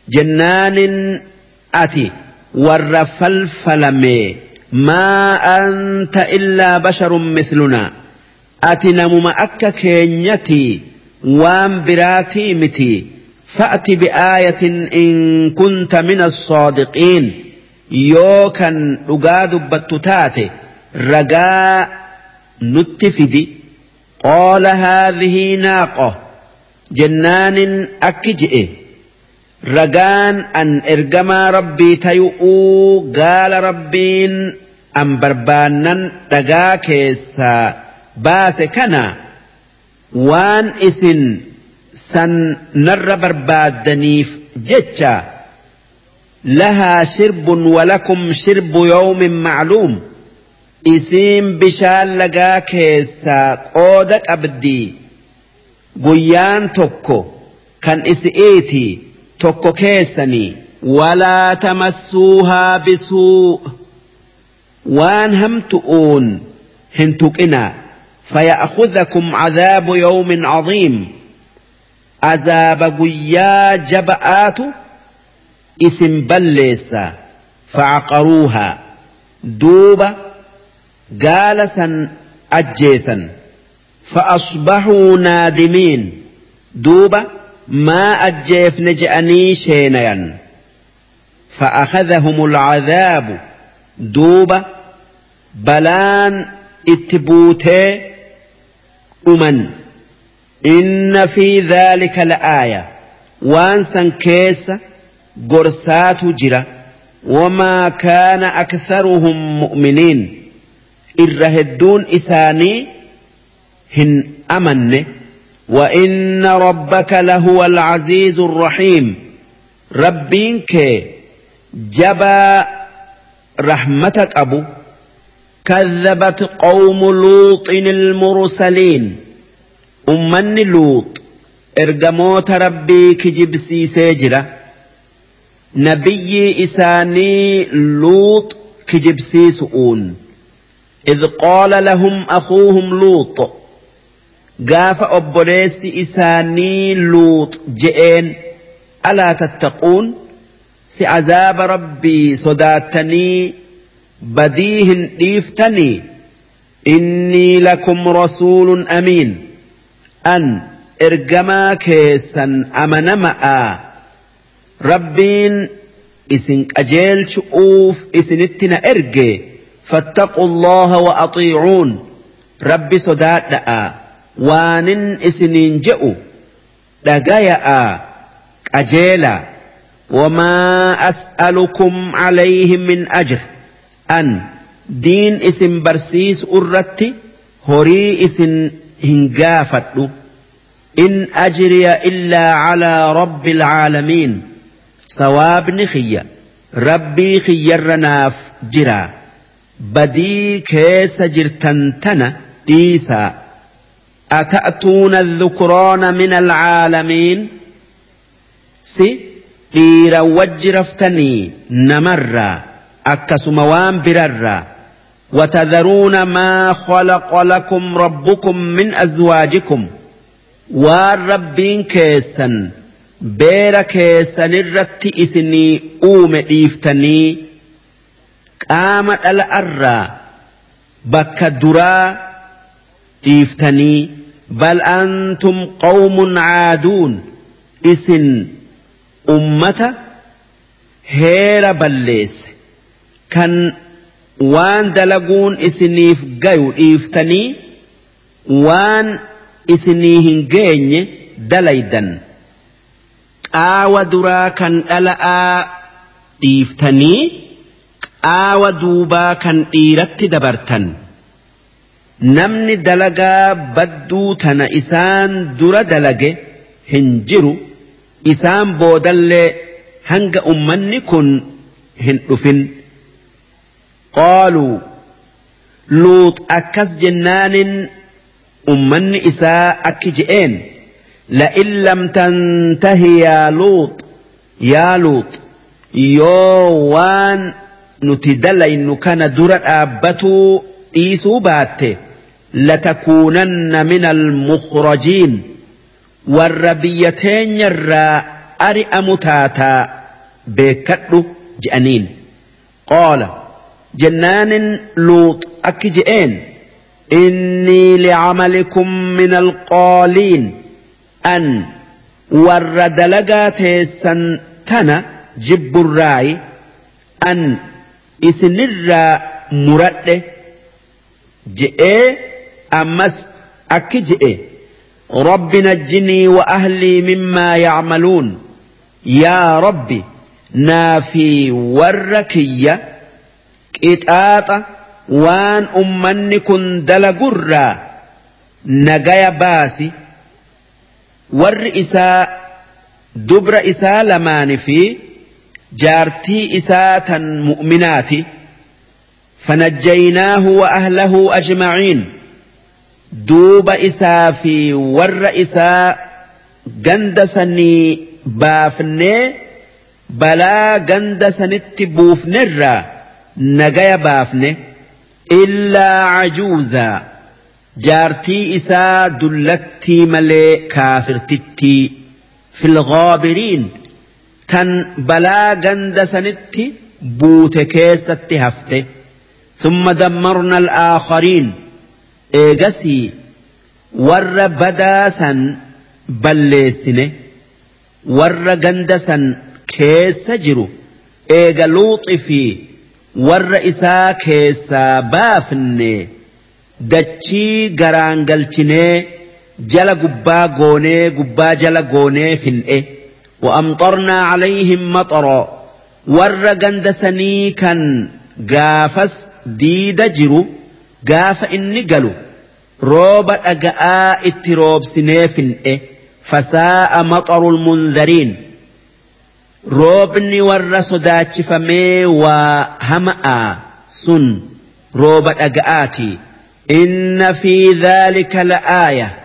جنان أتي ور فلفلمي ما أنت إلا بشر مثلنا. أتي نمم أكا كينيتي وام براتي متي. فأت بآية إن كنت من الصادقين. Yoo kan dhugaa dubbattu taate ragaa nutti fidi. Qaala haadhihii naaqo jennaanin akki je'e. Ragaan an ergamaa rabbii tayu'uu gaala rabbiin an barbaannan dhagaa keessaa baase kana waan isin san narra barbaaddaniif jecha لها شرب ولكم شرب يوم معلوم. إسيم بشال لقا كيسا قودك أبدي. قيان توكو. كان إسئيتي توكو كيساني ولا تمسوها بسوء. وان هم تؤون. هنتكنا فيأخذكم عذاب يوم عظيم. عذاب قيا جبآتو. اسم بليسا فعقروها. دوبا جالسا أجيسا فأصبحوا نادمين. دوبا ما أجيف نجأني شينيا. فأخذهم العذاب. دوبا بلان اتبوتي أمن. إن في ذلك لآية. وانسا قرسات جرة وما كان أكثرهم مؤمنين الرهدون إساني هن أمن وإن ربك لهو العزيز الرحيم ربينك جبا رحمتك أبو كذبت قوم لوط المرسلين أمن لوط إرجموت ربي كجبسي سجرة نبي إساني لوط كجبسي سؤون إذ قال لهم أخوهم لوط قاف أبوليس إساني لوط جئين ألا تتقون؟ سعذاب ربي صداتني بديه إيفتني إني لكم رسول أمين أن إرجما كيسا أمنمأ. ربين إسن أجيل شؤوف إسن اتنا إرجي فاتقوا الله وأطيعون ربي صداء وان إسنين جئوا دقايا أجيلا وما أسألكم عليه من أجر أن دين اسم برسيس أرتي هري اسم هنقافت إن أجري إلا على رب العالمين سواب نخية. ربي خيرناف جرا. بدي كيس جرتنتنا ديسا. أتأتون الذكران من العالمين؟ سي dhiira wajji raftanii namarraa akkasuma waan birarraa وتذرون ما خلق لكم ربكم من أزواجكم. والربين كيسا beera keessanirratti isinii uume dhiiftanii qaama dhala'arraa bakka duraa dhiiftanii bal antum qawmun caaduun isin ummata heera balleesse kan waan dalaguun isiniif gayu dhiiftanii waan isinii hin geenye dalaydan. Qaawa duraa kan dhala'aa dhiiftanii qaawa duubaa kan dhiiratti dabartan namni dalagaa badduu tana isaan dura dalage hin jiru. isaan boodallee hanga ummanni kun hin dhufin qaaluu luut akkas jennaanin ummanni isaa akki je'een لئن لم تنته يا لوط يا لوط يوان نتدل إن كان درة أبتو إيسو باتة لتكونن من المخرجين والربيتين يرى أرئ متاتا بكتل جأنين قال جنان لوط أكجئين إني لعملكم من القالين. An warra dalagaa teessan tana jibburraayi an isinirraa muradhe je'ee ammas akki je'e rabbi najjinii wa ahlii mimmaa yacmaluun yaa rabbi naa fi warra kiyya qixaaxa waan ummanni kun dalagurraa nagaya baasi isaa dubra isaa lamaani fi jaartii isaa tan mu'minaati. فنجيناه وأهله أجمعين دوب إسا في ور إسا جندسني بافني بلا جندسنت بوفنرا نجايا بافني إلا جارتي إسا دلتي ملي كافرتتي في الغابرين. تن بلا جندسنت بوتكيست هفته. ثم دمرنا الآخرين. إيجسي. ور بداسا بلسنه ور جندسا كيس جرو إيجا لوط في ور إسا كيس بافنه. dachii garaan galchinee jala gubbaa goonee gubbaa jala goonee fin'e. Wa'amxornaa calayhim maxoroo warra ganda sanii kan gaafas diida jiru gaafa inni galu rooba dhaga'aa itti roobsinee fin'e. Fasaa'a maxorul munzariin roobni warra sodaachifamee waa hama'aa sun rooba dhaga'aatii. إن في ذلك لآية.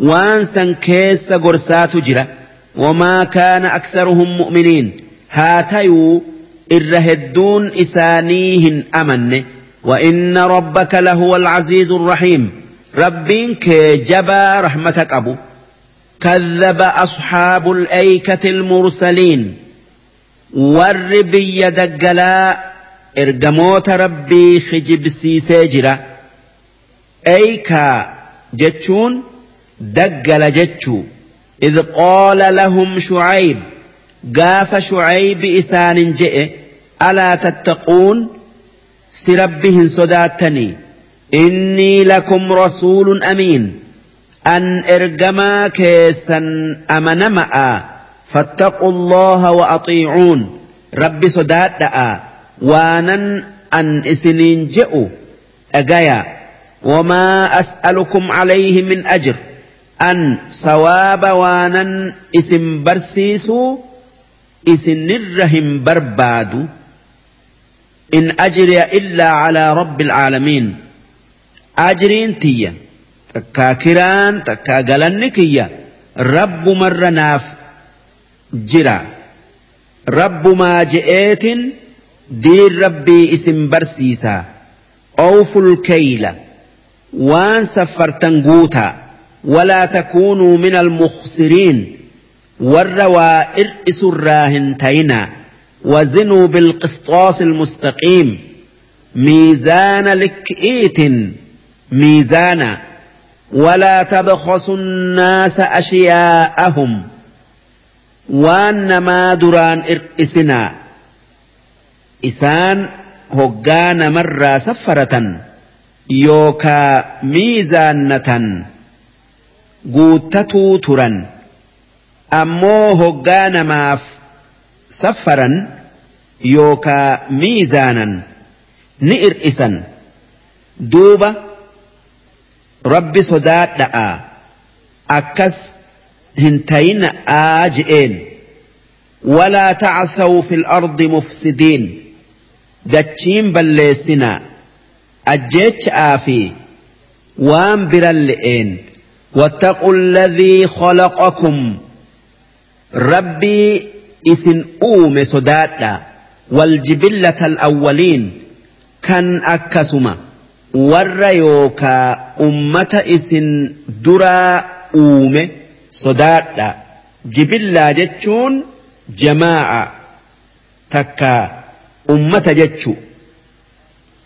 وانسا كيس قرسات جرا. وما كان أكثرهم مؤمنين. هاتيو الرهدون إسانيهن أمن. وإن ربك لهو العزيز الرحيم. ربك جبا رحمتك أبو. كذب أصحاب الأيكة المرسلين. ورب يدقلا. إرقموت ربي خجب سيسي أيكا جتشون دقل جتشو إذ قال لهم شعيب قاف شعيب إسان جئ ألا تتقون؟ سربهن صداتني إني لكم رسول أمين أن إرجما كيسا أمن معا فاتقوا الله وأطيعون ربي صدات وأنا أن إسنين جئوا أجايا وما أسألكم عليه من أجر. أن صواب وأنا اسم برسيسو اسن الرهم بربادو إن أجري إلا على رب العالمين. أجرين تيا تكا كران تكا قلنكيا رب مر ناف جرا رب ما جئت دين ربي اسم برسيسا. أوفوا الكيل. وان سفرتن قوتا ولا تكونوا من المخسرين والروائر إسراهن تينا وزنوا بالقسطاس المستقيم ميزان لكئيت ميزانا ولا تبخسوا الناس أشياءهم وانما دران إرئسنا إسان هقان مرة سفرة يوكا ميزانة قوتتو ترا أمو هقان ماف سفرا يوكا ميزانا نئر إسن دوبا ربي صدات دعا أكس هنتين آجئين ولا تعثوا في الأرض مفسدين دتشين ajjechaa fi waan biran le'een wattaqu alladhii khalaqakum. Rabbii isin uume sodaadha. Waljibillata alawwaliin kan akkasuma. Warra yookaa ummata isin duraa uume sodaadha. Jibillaa jechuun jamaa'a takka ummata jechuudha.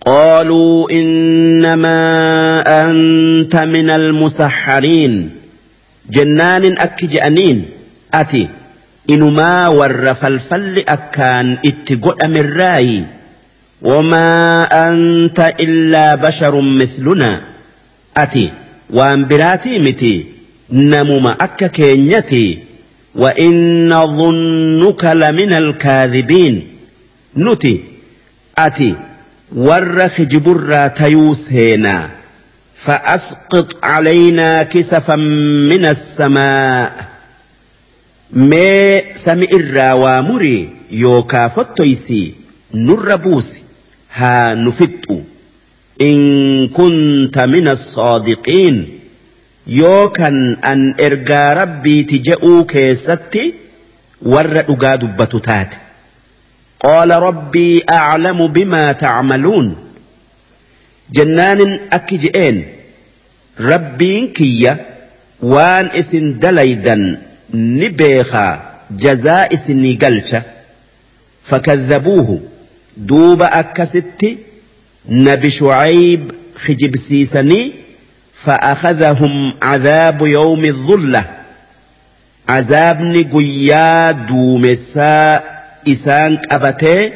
قالوا إنما أنت من المسحرين. جنان أكجأنين أتي. inumaa warra falfalli akkaan itti godhamerraayi وما أنت إلا بشر مثلنا. أتي. وأن براتي متي. نمم أكا كينيتي. وإن ظنك لمن الكاذبين. نتي. أتي. ورخ جبرا تيوس هنا فأسقط علينا كسفا من السماء ما سمع الراوامري يوكا فتويسي نربوسي ها نفتو إن كنت من الصادقين يوكا أن إرجى ربي تجأوا كيستي ور أقاد بتتات قال ربي أعلم بما تعملون. جنان أكجئين ربين كيا. وان إسن دليدا نبيخا. جزاء اسني قلشة فكذبوه. دوب أكست. نبي شعيب خجب سيسني. فأخذهم عذاب يوم الظلة. عذابني قيا دومسا إسان قبته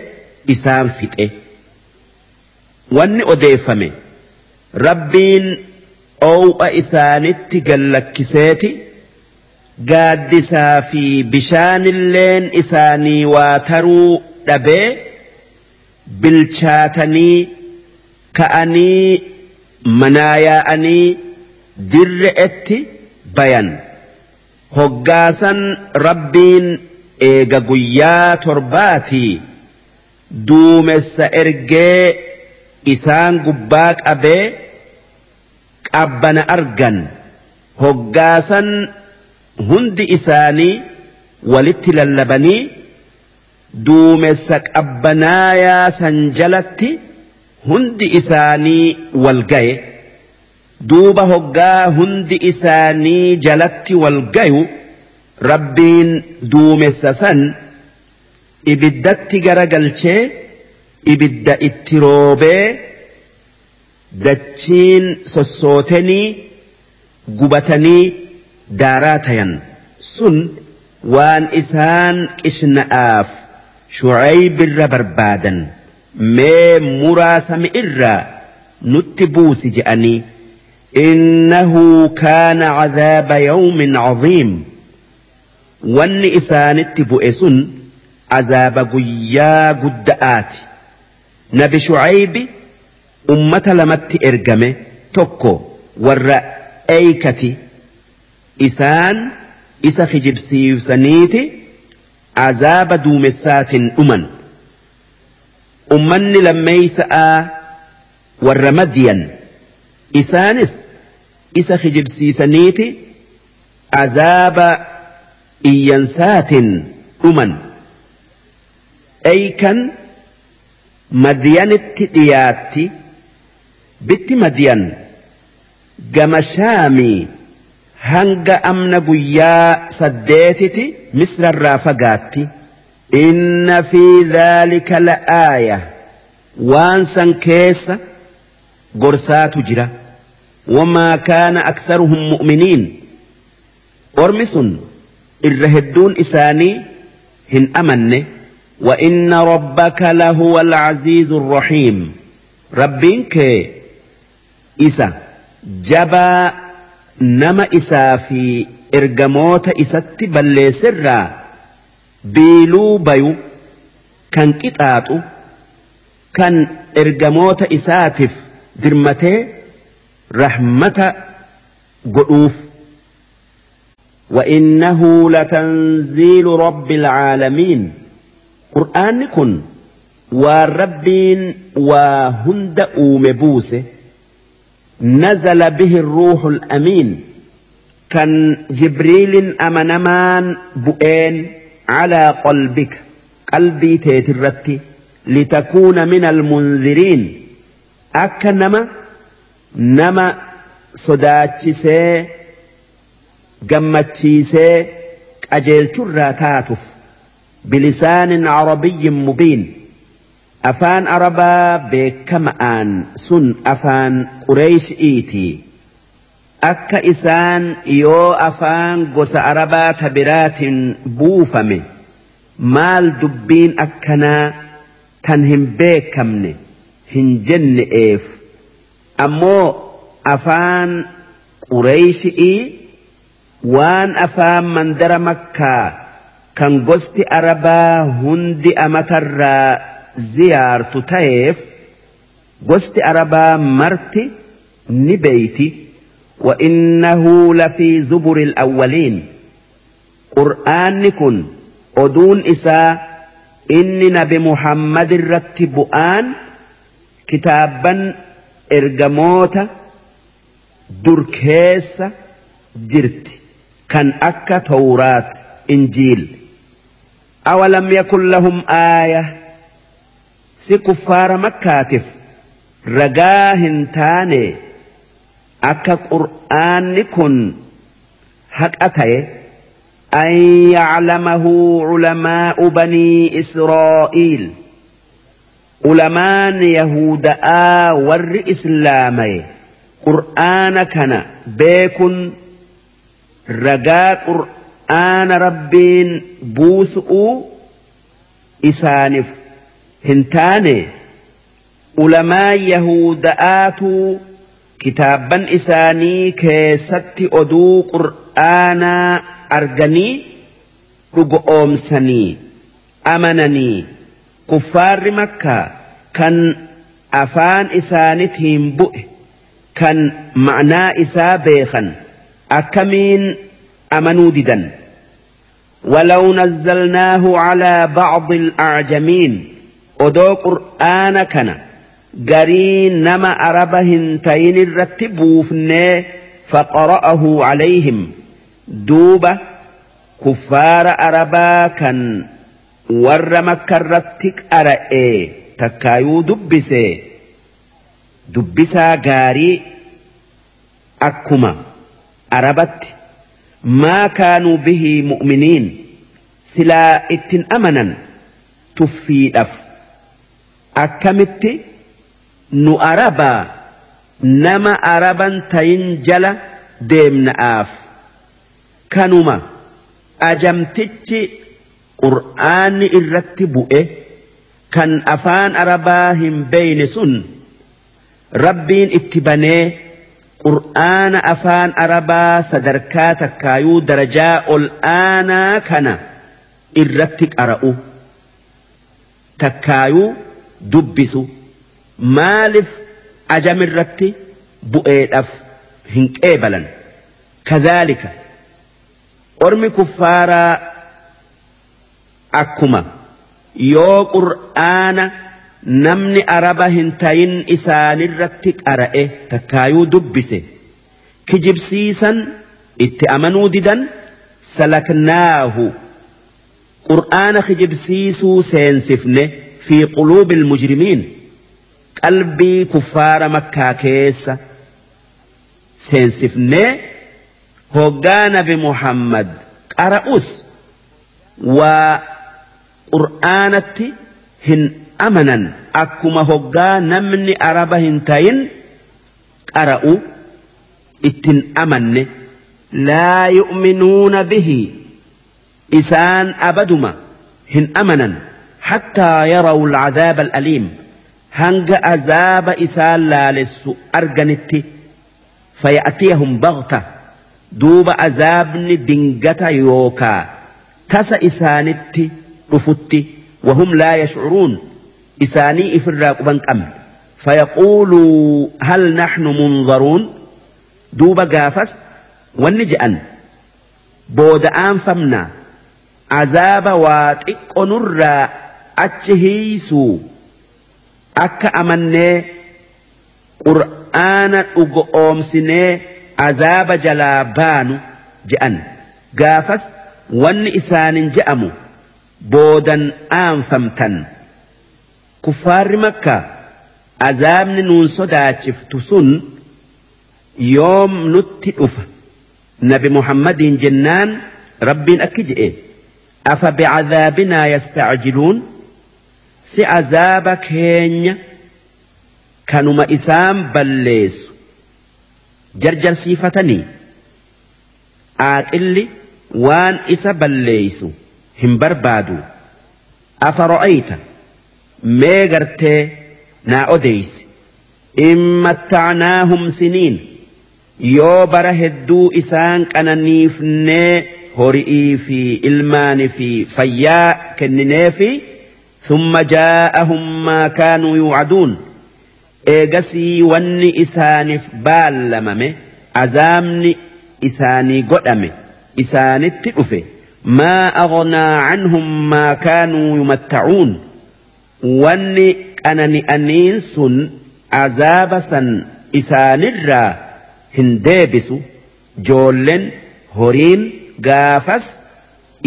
إسان فتئه wanni odeeffame rabbiin oo'a isaanitti gallakkiseeti gaaddisaa fi bishaanilleen isaanii waa taruu dhabee bilchaatanii ka'anii manaa yaa'anii dirre'etti bayan hoggaasan rabbiin eega guyyaa torbaatii duumessa ergee isaan gubbaa qabee qabbana argan hoggaasan hundi isaanii walitti lallabanii duumessa qabbanaayaa san jalatti hundi isaanii wal gaye. Duuba hoggaa hundi isaanii jalatti wal gayu rabbiin duumessa san ibiddatti garagalchee ibidda itti roobee dachiin sossootenii gubatanii daaraa tayan sun waan isaan qishna'aaf shucaybirra barbaadan mee muraasami irraa nutti buusi je'anii إنه كان عذاب يوم عظيم wanni isaanitti bu'e sun azaaba guyyaa gudda'aati nabi shucaybi ummata lamatti ergame tokko warra eeykati isaan isa kijibsiifsaniiti azaaba duumessaatiin dhuman ummanni lammeeysa'aa warra madiyan isaanis isa kijibsiisaniiti azaaba iyyansaatiin dhuman eeykan madiyanitti dhiyaatti bitti madiyan gama shaamii hanga amna guyyaa saddeetiti misrarraa fagaatti inna fi dhaalika la'aaya waan san keessa gorsaatu jira. Wamaa kaana aktharuhum mu'miniin? Ormi sun irra hedduun isaanii hin amanne. وإن ربك لهو العزيز الرحيم ربك إسا جبا نما إسا في إرجموت إسات بل سرا بيلو بيو كان كتاتو كان إرجموت إساتف درمته رحمة قلوف وإنه لتنزيل رب العالمين. قرآن كن. والربين وهند أومبوسه نزل به الروح الأمين. كان جبريل أمنمان بؤين على قلبك. قلبي تيترتي. لتكون من المنذرين. أكنما نما. نما سي gammachiisee qajeelchurraa taatuuf bilisaanin arabiyyin mubiin. Afaan arabaa beekama'aan sun afaan qureeshi'iiti akka isaan yoo afaan gosa arabaa tabiraatiin buufame maal dubbiin akkanaa tan hin beekamne hin jenne'eef. Ammoo afaan qureeshi'ii waan afaan mandara makkaa kan gosti arabaa hundi amatarraa ziyaartu ta'eef gosti arabaa marti ni beeyti وإنه لفي زبر الأولين قرآن كن أدون إساء إني نبي محمد رتب آن كتابا إرجموت دركيس كان أكا تورات إنجيل. أولم يكن لهم آية؟ سكفار مكاتف. رجاه تاني. أكا قرآن كن هك أتي أن يعلمه علماء بني إسرائيل. علمان يهوداء ور إسلامي. قرآن كان بيكن ragaa qur'aana rabbiin buusu'uu isaaniif hin taane ulamaa yahuda'aatuu kitaabban isaanii keessatti oduu qur'aanaa arganii dhugoomsanii amananii kuffaarri makkaa kan afaan isaanitiin bu'e kan ma'naa isaa beekan akkamiin amanuu didan ولو نزلناه على بعض الأعجمين أدو قرآن كان garii nama araba hin tayin irratti buufnee faqara'ahu calayhim duuba kuffaara arabaa kan warra makka irratti qara'e takkaayuu dubbise dubbisaa gaarii akkuma arabatti maa kaanuu bihii mu'miniin? Silaa ittin amanan tuffiidhaf akkamitti? Nu arabaa nama araban tayin jala deemna'aaf. Kanuma ajamtichi qur'aanni irratti bu'e kan afaan arabaa hin beeyne sun rabbiin itti banee qur'aana afaan arabaa sadarkaa takkaayuu darajaa ol aanaa kana irratti qara'u. Takkaayuu dubbisu. maaliif ajamirratti bu'eedhaaf hin qeebalan? Kadhaalika ormi kuffaaraa akkuma. Yoo qur'aana namni araba hin tayin isaanirratti qara'e takkaayuu dubbise kijibsiisan itti amanuu didan salaknaahu qur'aana kijibsiisuu seensifne fi quluubi ilmujrimiin qalbii kuffaara makkaa keessa seensifnee hoggaa nabi muhammad qara'us waa qur'aanatti hin amanan akkuma hoggaa namni araba hin tayin qara'u ittin amanne laa yu'minuuna bihi isaan abaduma hin amanan hattaa yarawu alcadaaba alaliim hanga azaaba isaan laalessu arganitti faya'tiyahum bagta duuba azaabni dingata yookaa tasa isaanitti dhufutti وهم لا يشعرون إساني إفرا قبن قم فيقولوا هل نحن منظرون دوب قافس والنجأن بود أنفمنا عذاب واتق نرى أتشهيسو amannee qur'aana dhugoomsinee azaaba jalaa baanu je'an gaafas wanni isaanin je'amu boodan aanfamtan sodaachiftu sun yoom nutti dhufa nabi muhammadiin jennaan rabbiin akki je'e afa bicadaabinaa yastacjiluun si azaaba keenya kanuma isaan balleessu jarjarsiifatanii aaqilli waan isa balleeysu hin barbaadu afara'ayta mee gartee naa odeysi in ta'anaahum siniin. Yoo bara hedduu isaan qananiifnee horii fi ilmaani fi fayyaa kenninee fi thumma jaa'ahum maa kaanuu yuucaduun eegasii wanni isaaniif baallamame azaamni isaanii godhame isaanitti dhufe. Maa aghnaa canhum maa kaanuu yumattacuun. wanni qanani'aniin sun azaaba san isaanirraa hin deebisu joollen horiin gaafas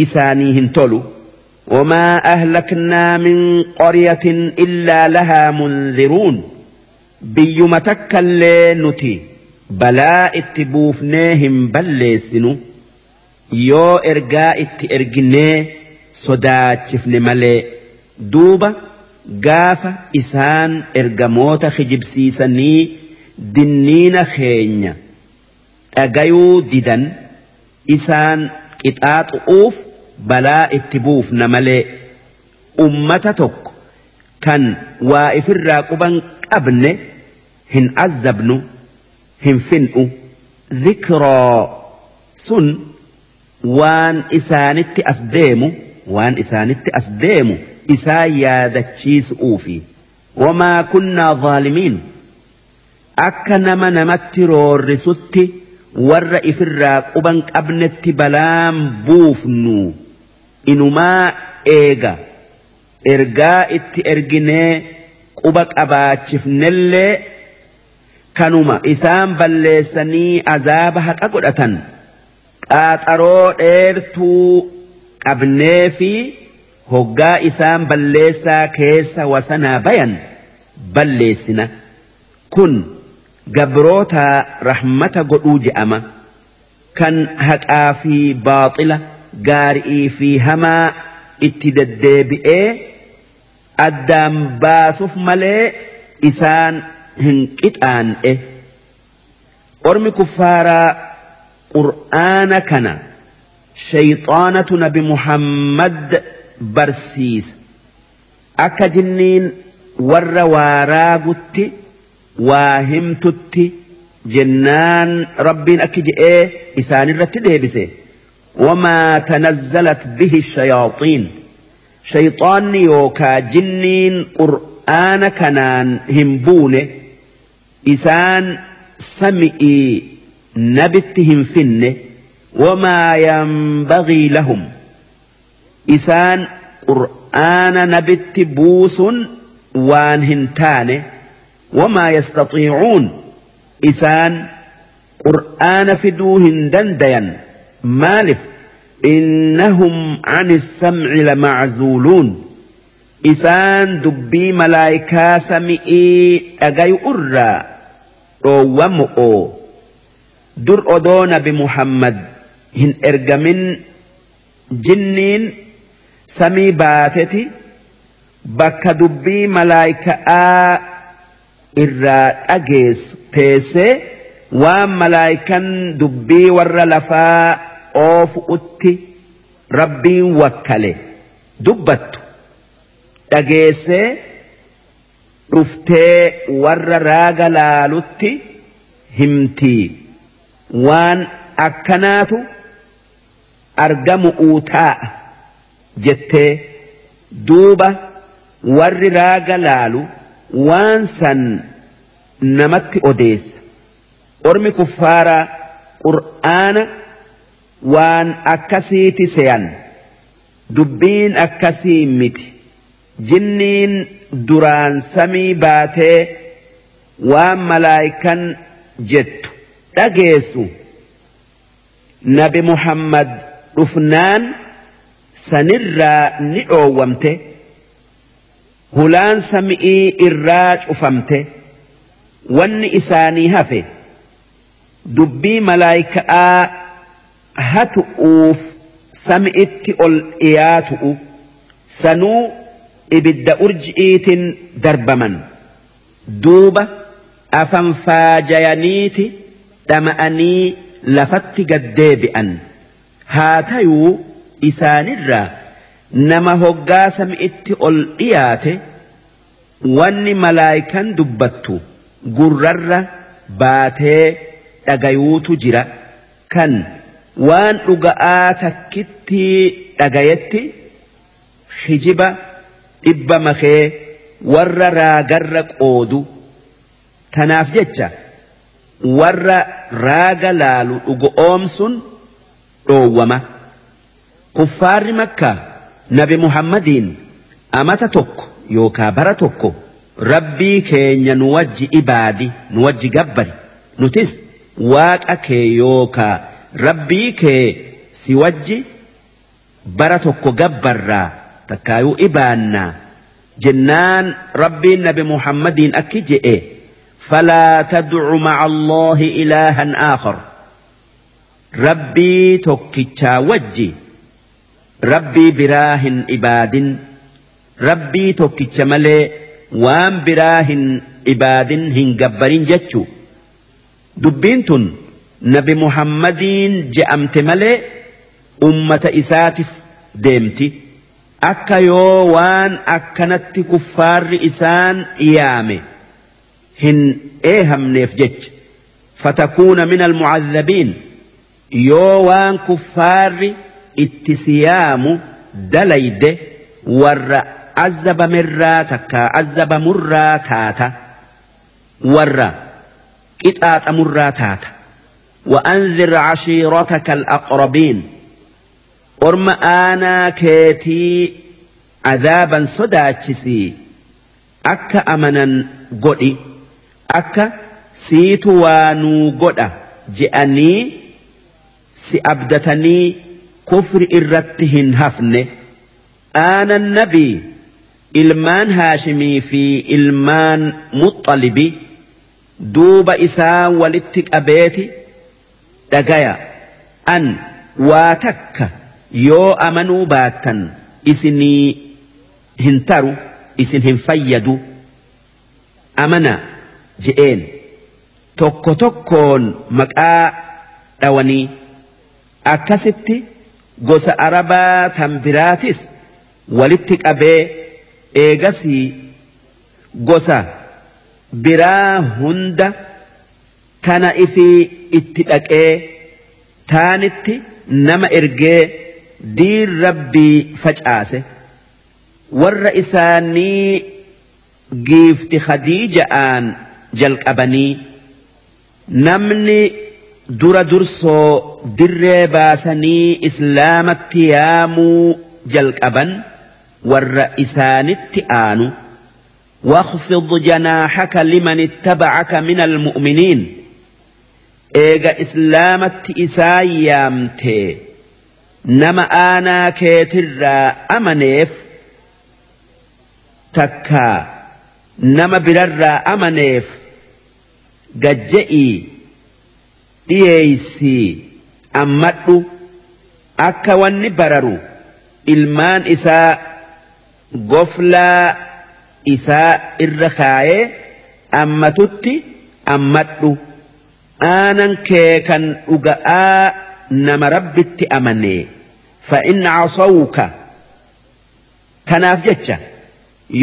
isaanii hin tolu وما أهلكنا من قرية إلا لها منذرون biyyuma takkallee nuti balaa itti buufnee hin balleessinu yoo ergaa itti erginee sodaachifne malee duuba gaafa isaan ergamoota kijibsiisanii dinniina keenya dhagayuu didan isaan qixaaxu'uuf balaa itti buufna malee ummata tokko kan waa ifirraa quban qabne hin azabnu hin fin'u. Dhikraa sun waan isaanitti as deemu waan isaanitti as deemu isaa yaadachiisuufi wamaa kunnaa zaalimiin akka nama namatti roorrisutti warra ifirraa quban qabnetti balaan buufnu inumaa eega. Ergaa itti erginee quba qabaachifnellee kanuma isaan balleessanii azaaba haqa godhatan. Qaaxaroo dheertuu qabnee fi hoggaa isaan balleessaa keessa wasanaa bayan balleessina. Kun gabroota rahmata godhuu je'ama. Kan haqaa fi baaxila gaarii fi hamaa itti deddeebi'ee addaan baasuuf malee isaan hin qixaan'e. Ormi kuffaaraa qur'aana kana shayxaanatu nabi muhammad barsiisa akka jinniin warra waaraagutti waa himtutti jennaan rabbiin akki je'ee isaanirratti deebise wamaa tanazzalat bihi shayaaxiin shayxaanni yookaa jinniin qur'aana kanaan hin buune isaan sami'ii nabitti hin finne wamaa yanbagii lahum isaan qur'aana nabitti buusun waan hin taane wamaa yastaxiicuun isaan qur'aana fiduu hin dandayan maalif innahum an issamci lamaczuuluun isaan dubbii malaayikaa sami'ii dhagayu irraa dhoowwamo'oo dur odoo nabi muhammad hin ergamin jinniin samii baateti bakka dubbii malaayika'aa irraa dhageessu teessee waan malaayikan dubbii warra lafaa oofu'utti rabbiin wakkale dubbattu dhageessee dhuftee warra raaga laalutti himtii waan akkanaatu argamu'uu taa'a jettee duuba warri raaga laalu waan san namatti odeessa. Ormi kuffaaraa qur'aana waan akkasiiti seyan dubbiin akkasii miti. Jinniin duraan samii baatee waan malaayikan jettu. Dhageessu. Nabi muhammad dhufnaan sanirraa ni dhoowwamte hulaan sami'ii irraa cufamte wanni isaanii hafe dubbii malaayika'aa hatu'uuf sami'itti ol dhiyaatu'u sanuu ibidda urji'iitiin darbaman. Duuba afanfaajayaniiti dhama'anii lafatti gaddeebi'an. Haa tayuu isaanirraa nama hoggaa sami'itti ol dhiyaate wanni malaayikan dubbattu gurrarra baatee dhagayuutu jira. Kan waan dhuga'aa takkitti dhagayetti hijiba dhibba makee warra raagarra qoodu tanaaf jecha warra raaga laalu dhugo oomsun dhoowwama bara tokko rabbii keenya nu wajji ibaadi nu wajji gabbari nutis waaqa kee yookaa rabbii kee si wajji bara tokko gabbarraa takkaayuu ibaannaa jennaan rabbiin nabi muhammadiin akki je'e فلا تدع مع الله إلها آخر ربي توكيتشا وجي ربي براهن إباد ربي توكيتشا ملي وان براهن إباد هنجبرين جتشو دبينتن نبي محمدين جأمت ملي أمة إساتف ديمتي akka yoo waan akkanatti kuffaarri isaan yaame hin eehamneef jecha fatakuuna min almucadhabiin yoo waan kuffaarri itti siyaamu dalayde warra azzabamirraa takkaa azzabamurraa taata warra qixaaxamurraa taata وأنذر عشيرتك الأقربين orma aanaa keetii adaaban sodaachisii akka amanan godhi akka siitu waanuu godha je'anii كفر إرتهن هفن آن النبي إلمان هاشمي في إلمان مطلب. دوب إساء ولتك أبيتي دقيا أن واتك يو أمنوا باتا إسني هنتروا إسن هنفيدوا أمنا جئين. توكو تكون مكآ دواني. أكسبتي gosa arabaa tan biraatis walitti qabee eegasii gosa biraa hunda kana ifii itti dhaqee taanitti nama ergee diin rabbii facaase. Warra isaanii giifti khadiija'aan jalqabanii namni dura dursoo dirree baasanii islaamatti yaamuu jalqaban warra isaanitti aanu واخفض جناحك لمن اتبعك من المؤمنين ايغا اسلامت اسايامتي nama aanaa keetirraa amaneef takkaa nama birarraa amaneef gajja'ii dhiyeeysii ammadhu. Akka wanni bararu ilmaan isaa goflaa isaa irra kaayee ammatutti ammadhu. Aanan kee kan dhuga'aa nama rabbitti amanee fa'in casawuka. Kanaaf jecha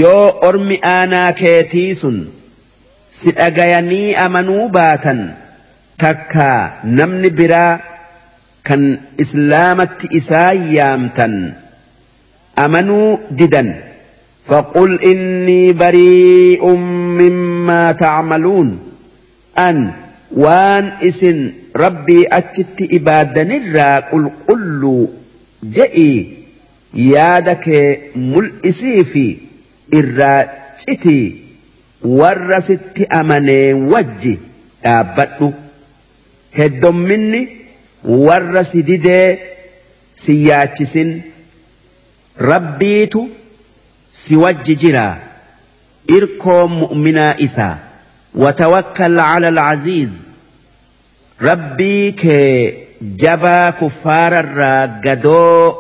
yoo ormi aanaa keetii sun si dhagayanii amanuu baatan takka namni biraa kan islaamatti isaa yaamtan amanuu didan faqul innii barii'un mimmaa tacmaluun an waan isin rabbii achitti ibaaddanirraa qulqulluu je'ii yaada kee mul'isii fi irraa citii warra sitti amanee wajji dhaabbadhu. Heddomminni warra si didee si yaachisin rabbiitu si wajji jiraa irkoo mu'minaa isaa وتوكل على العزيز rabbii kee jabaa kuffaararraa gadoo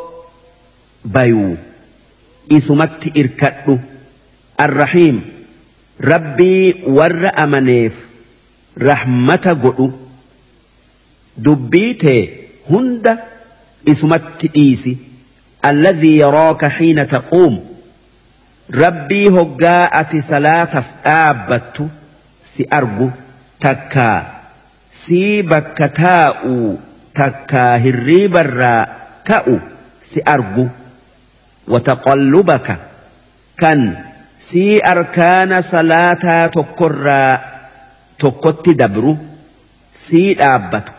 bayuu isumatti irkadhu arrahiim rabbii warra amaneef rahmata godhu dubbii tee hunda isumatti dhiisi alladhii yaraaka xiina taquum rabbii hoggaa ati salaataaf dhaabbattu si argu takkaa sii bakka taa'u takkaa hirriibarraa ka'u si argu wataqallubaka kan sii arkaana salaataa tokkorraa tokkotti dabru sii dhaabbatu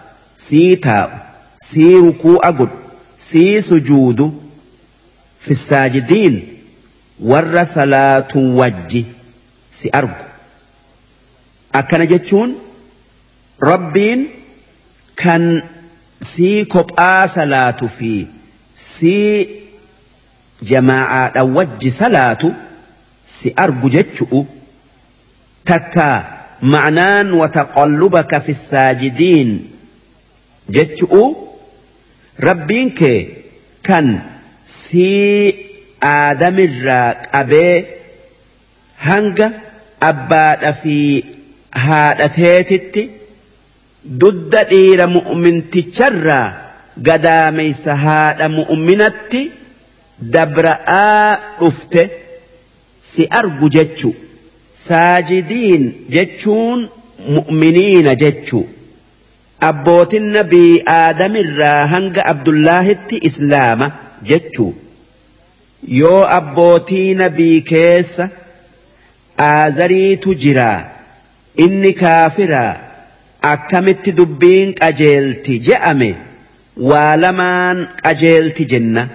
سي تاو سي ركو أقد سي سجود في الساجدين ور صلاة وجي سي أرق أكنا جتشون؟ ربين كان سي كبا صلاة في سي جماعة وجي صلاة سي أرق جتشو. تكا معنان وتقلبك في الساجدين. jechu'u rabbiin kee kan si aadamirraa qabee hanga abbaadha fi haadha teetitti dudda dhiira mu'minticharraa gadaameysa haadha mu'minatti dabra'aa dhufte si argu jechu saajidiin jechuun mu'miniina jechuudha. Abbootin nabii aadamirraa hanga abdullaahitti islaama jechuu yoo abbootii nabii keessa aazariitu jiraa inni kaafiraa akkamitti dubbiin qajeelti je'ame waa lamaan qajeelti jenna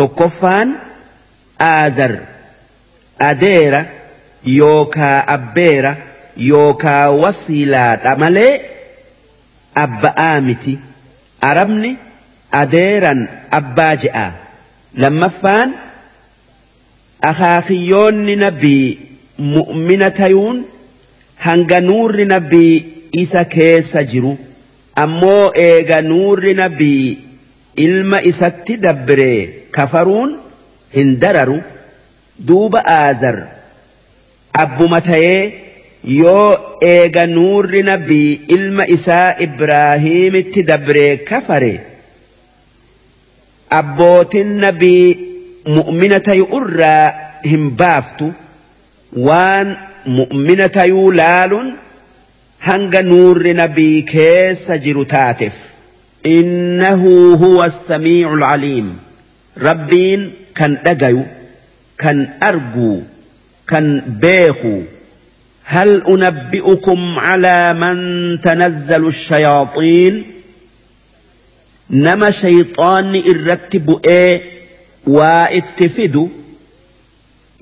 tokkoffaan aazar adeera. yookaa abbeera yookaa wasiilaadha malee abba'aa miti. Arabni adeeran abbaa je'a. Lammaffaan akaakiyyoonni nabii mu'mina tayuun hanga nuurri nabii isa keessa jiru. Ammoo eega nuurri nabii ilma isatti dabbiree kafaruun hin dararu. Duuba aazar abbuma ta'ee yoo eega nuurri nabii ilma isaa ibraahiimitti dabree kafare abbootin nabii mu'mina tayu irraa hin baaftu waan mu'mina tayuu laaluun hanga nuurri nabii keessa jiru taateef innahu huwa samiicu alcaliim rabbiin kan dhagayu kan arguu كان بيخو هل أنبئكم على من تنزل الشياطين؟ نما شيطان الرتب إيه واتفدوا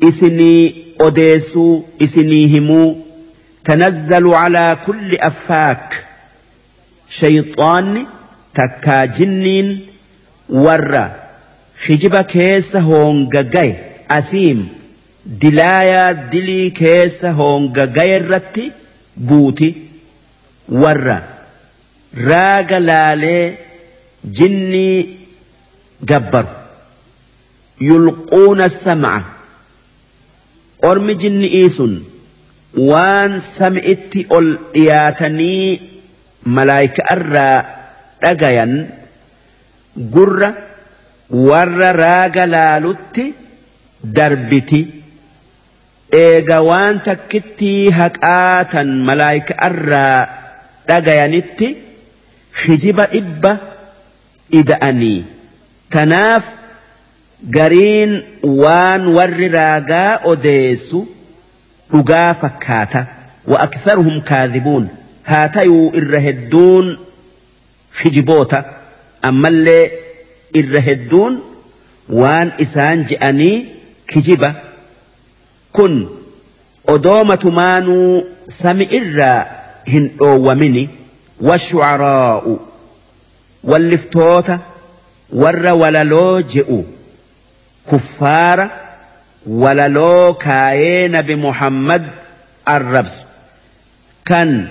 إسني أديسو إسني همو. تنزل على كل أفاك. شيطان تكا جنين ورا. خجب كيس هونغاي أثيم. Dilaayaa dilii keessa hoongagaya irratti buuti. Warra raaga laalee jinnii gabbaru. Yulquuna sama'a. Ormi jinni'ii sun waan sami'itti ol dhiyaatanii malaayika irraa dhagayan gurra warra raaga laalutti darbiti. Eega waan takkittii haqaatan malaayika irraa dhagayanitti hijiba dhibba ida'anii. Tanaaf gariin waan warri raagaa odeessu dhugaa fakkaata. Haa tayuu irra hedduun hijiboota. Ammallee irra hedduun waan isaan je'anii kijiba كن أدومة مانو سمئر هن أومني والشعراء واللفتوتة ور ولا لوجئ كفار ولا لو كاين بمحمد الربس كان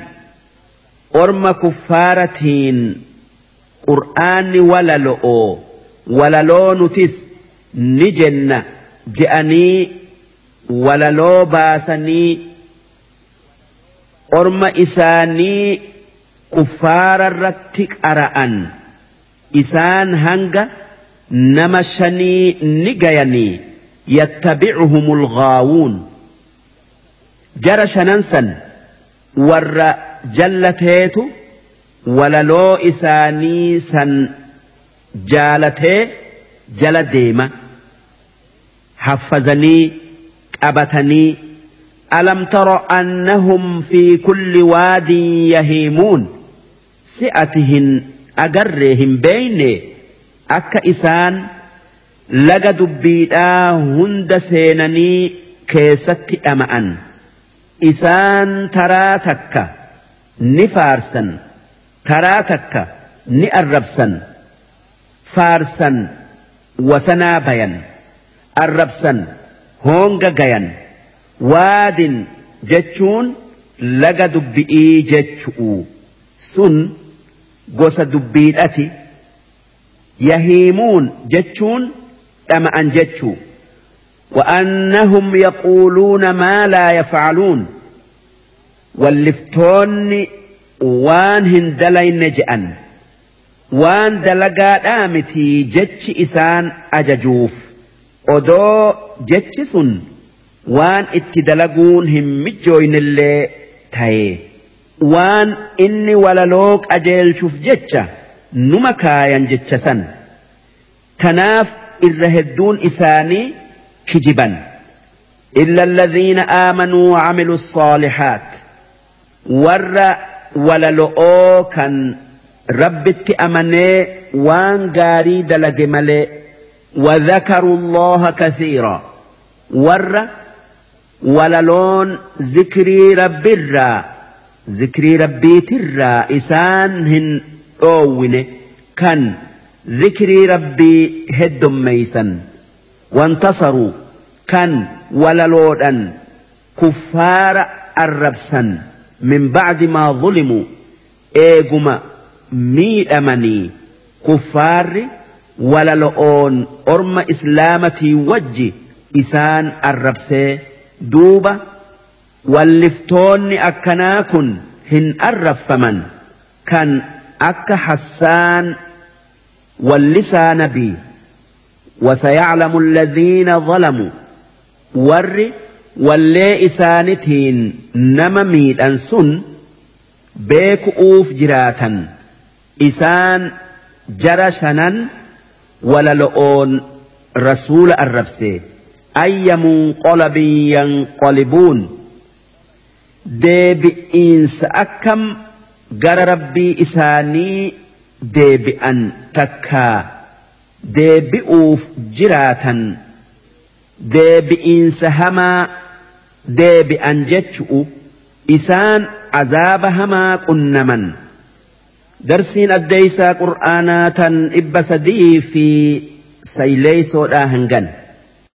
أرم كفارة قرآن ولا لؤو ولا لو نتس نجن جأني walaloo baasanii orma isaanii kuffaara irratti qara'an isaan hanga nama shanii ni gayanii يتبعهم الغاوون جرى شننسا ور جلتيت وللو إساني سن جالتي جل ديمة حفظني أبتني ألم تر أنهم في كل واد يهيمون سئتهن أجرهم بين أك إسان laga dubbiidhaa hunda seenanii keessatti dhama'an isaan taraa takka ni faarsan taraa takka ni arrabsan faarsan wasanaa bayan arrabsan hoonga gayan waadin jechuun laga dubbi'ii jechu'u sun gosa dubbiidhati yahiimuun jechuun dhama'an jechuu وأنهم يقولون ما لا يفعلون واللفتون وان هندلين جأن وان دلقا دامتي جتش إسان أججوف odoo jechi sun waan itti dalaguun hin mijjooynillee ta'e waan inni walaloo qajeelchuuf jecha numa kaayan jecha san tanaaf irra hedduun isaanii kijiban إلا الذين آمنوا وعملوا الصالحات ور وللؤو كان ربت أمني وان قاري دلق ملئ وذكروا الله كثيرا. ور وللون ذكري رب الرا ذكري ربي ترى إسان هن أوين كان ذكري ربي هد ميسا وانتصروا كان وللودا كفار الربسا من بعد ما ظلموا مي أمني كفار ولا وللؤون أرم إسلامتي وجي إسان الربسي دوبا واللفتون أكناكن هن أرفمن كان أك حسان واللسان بي وسيعلم الذين ظلموا ور واللي إسانتين نما ميد أنسن بيك أوف جراتا إسان جرشنا وللؤون رسول الرفسي أي منقلب ينقلبون deebi'iinsa akkam gara rabbii isaanii deebi'an takkaa deebi'uuf jiraatan deebi'iinsa hamaa deebi'an jechu'u isaan azaaba hamaa qunnaman darsiin addeeysaa qur'aanaa tan dhibba sadii fi sayleeysoodhaa hangan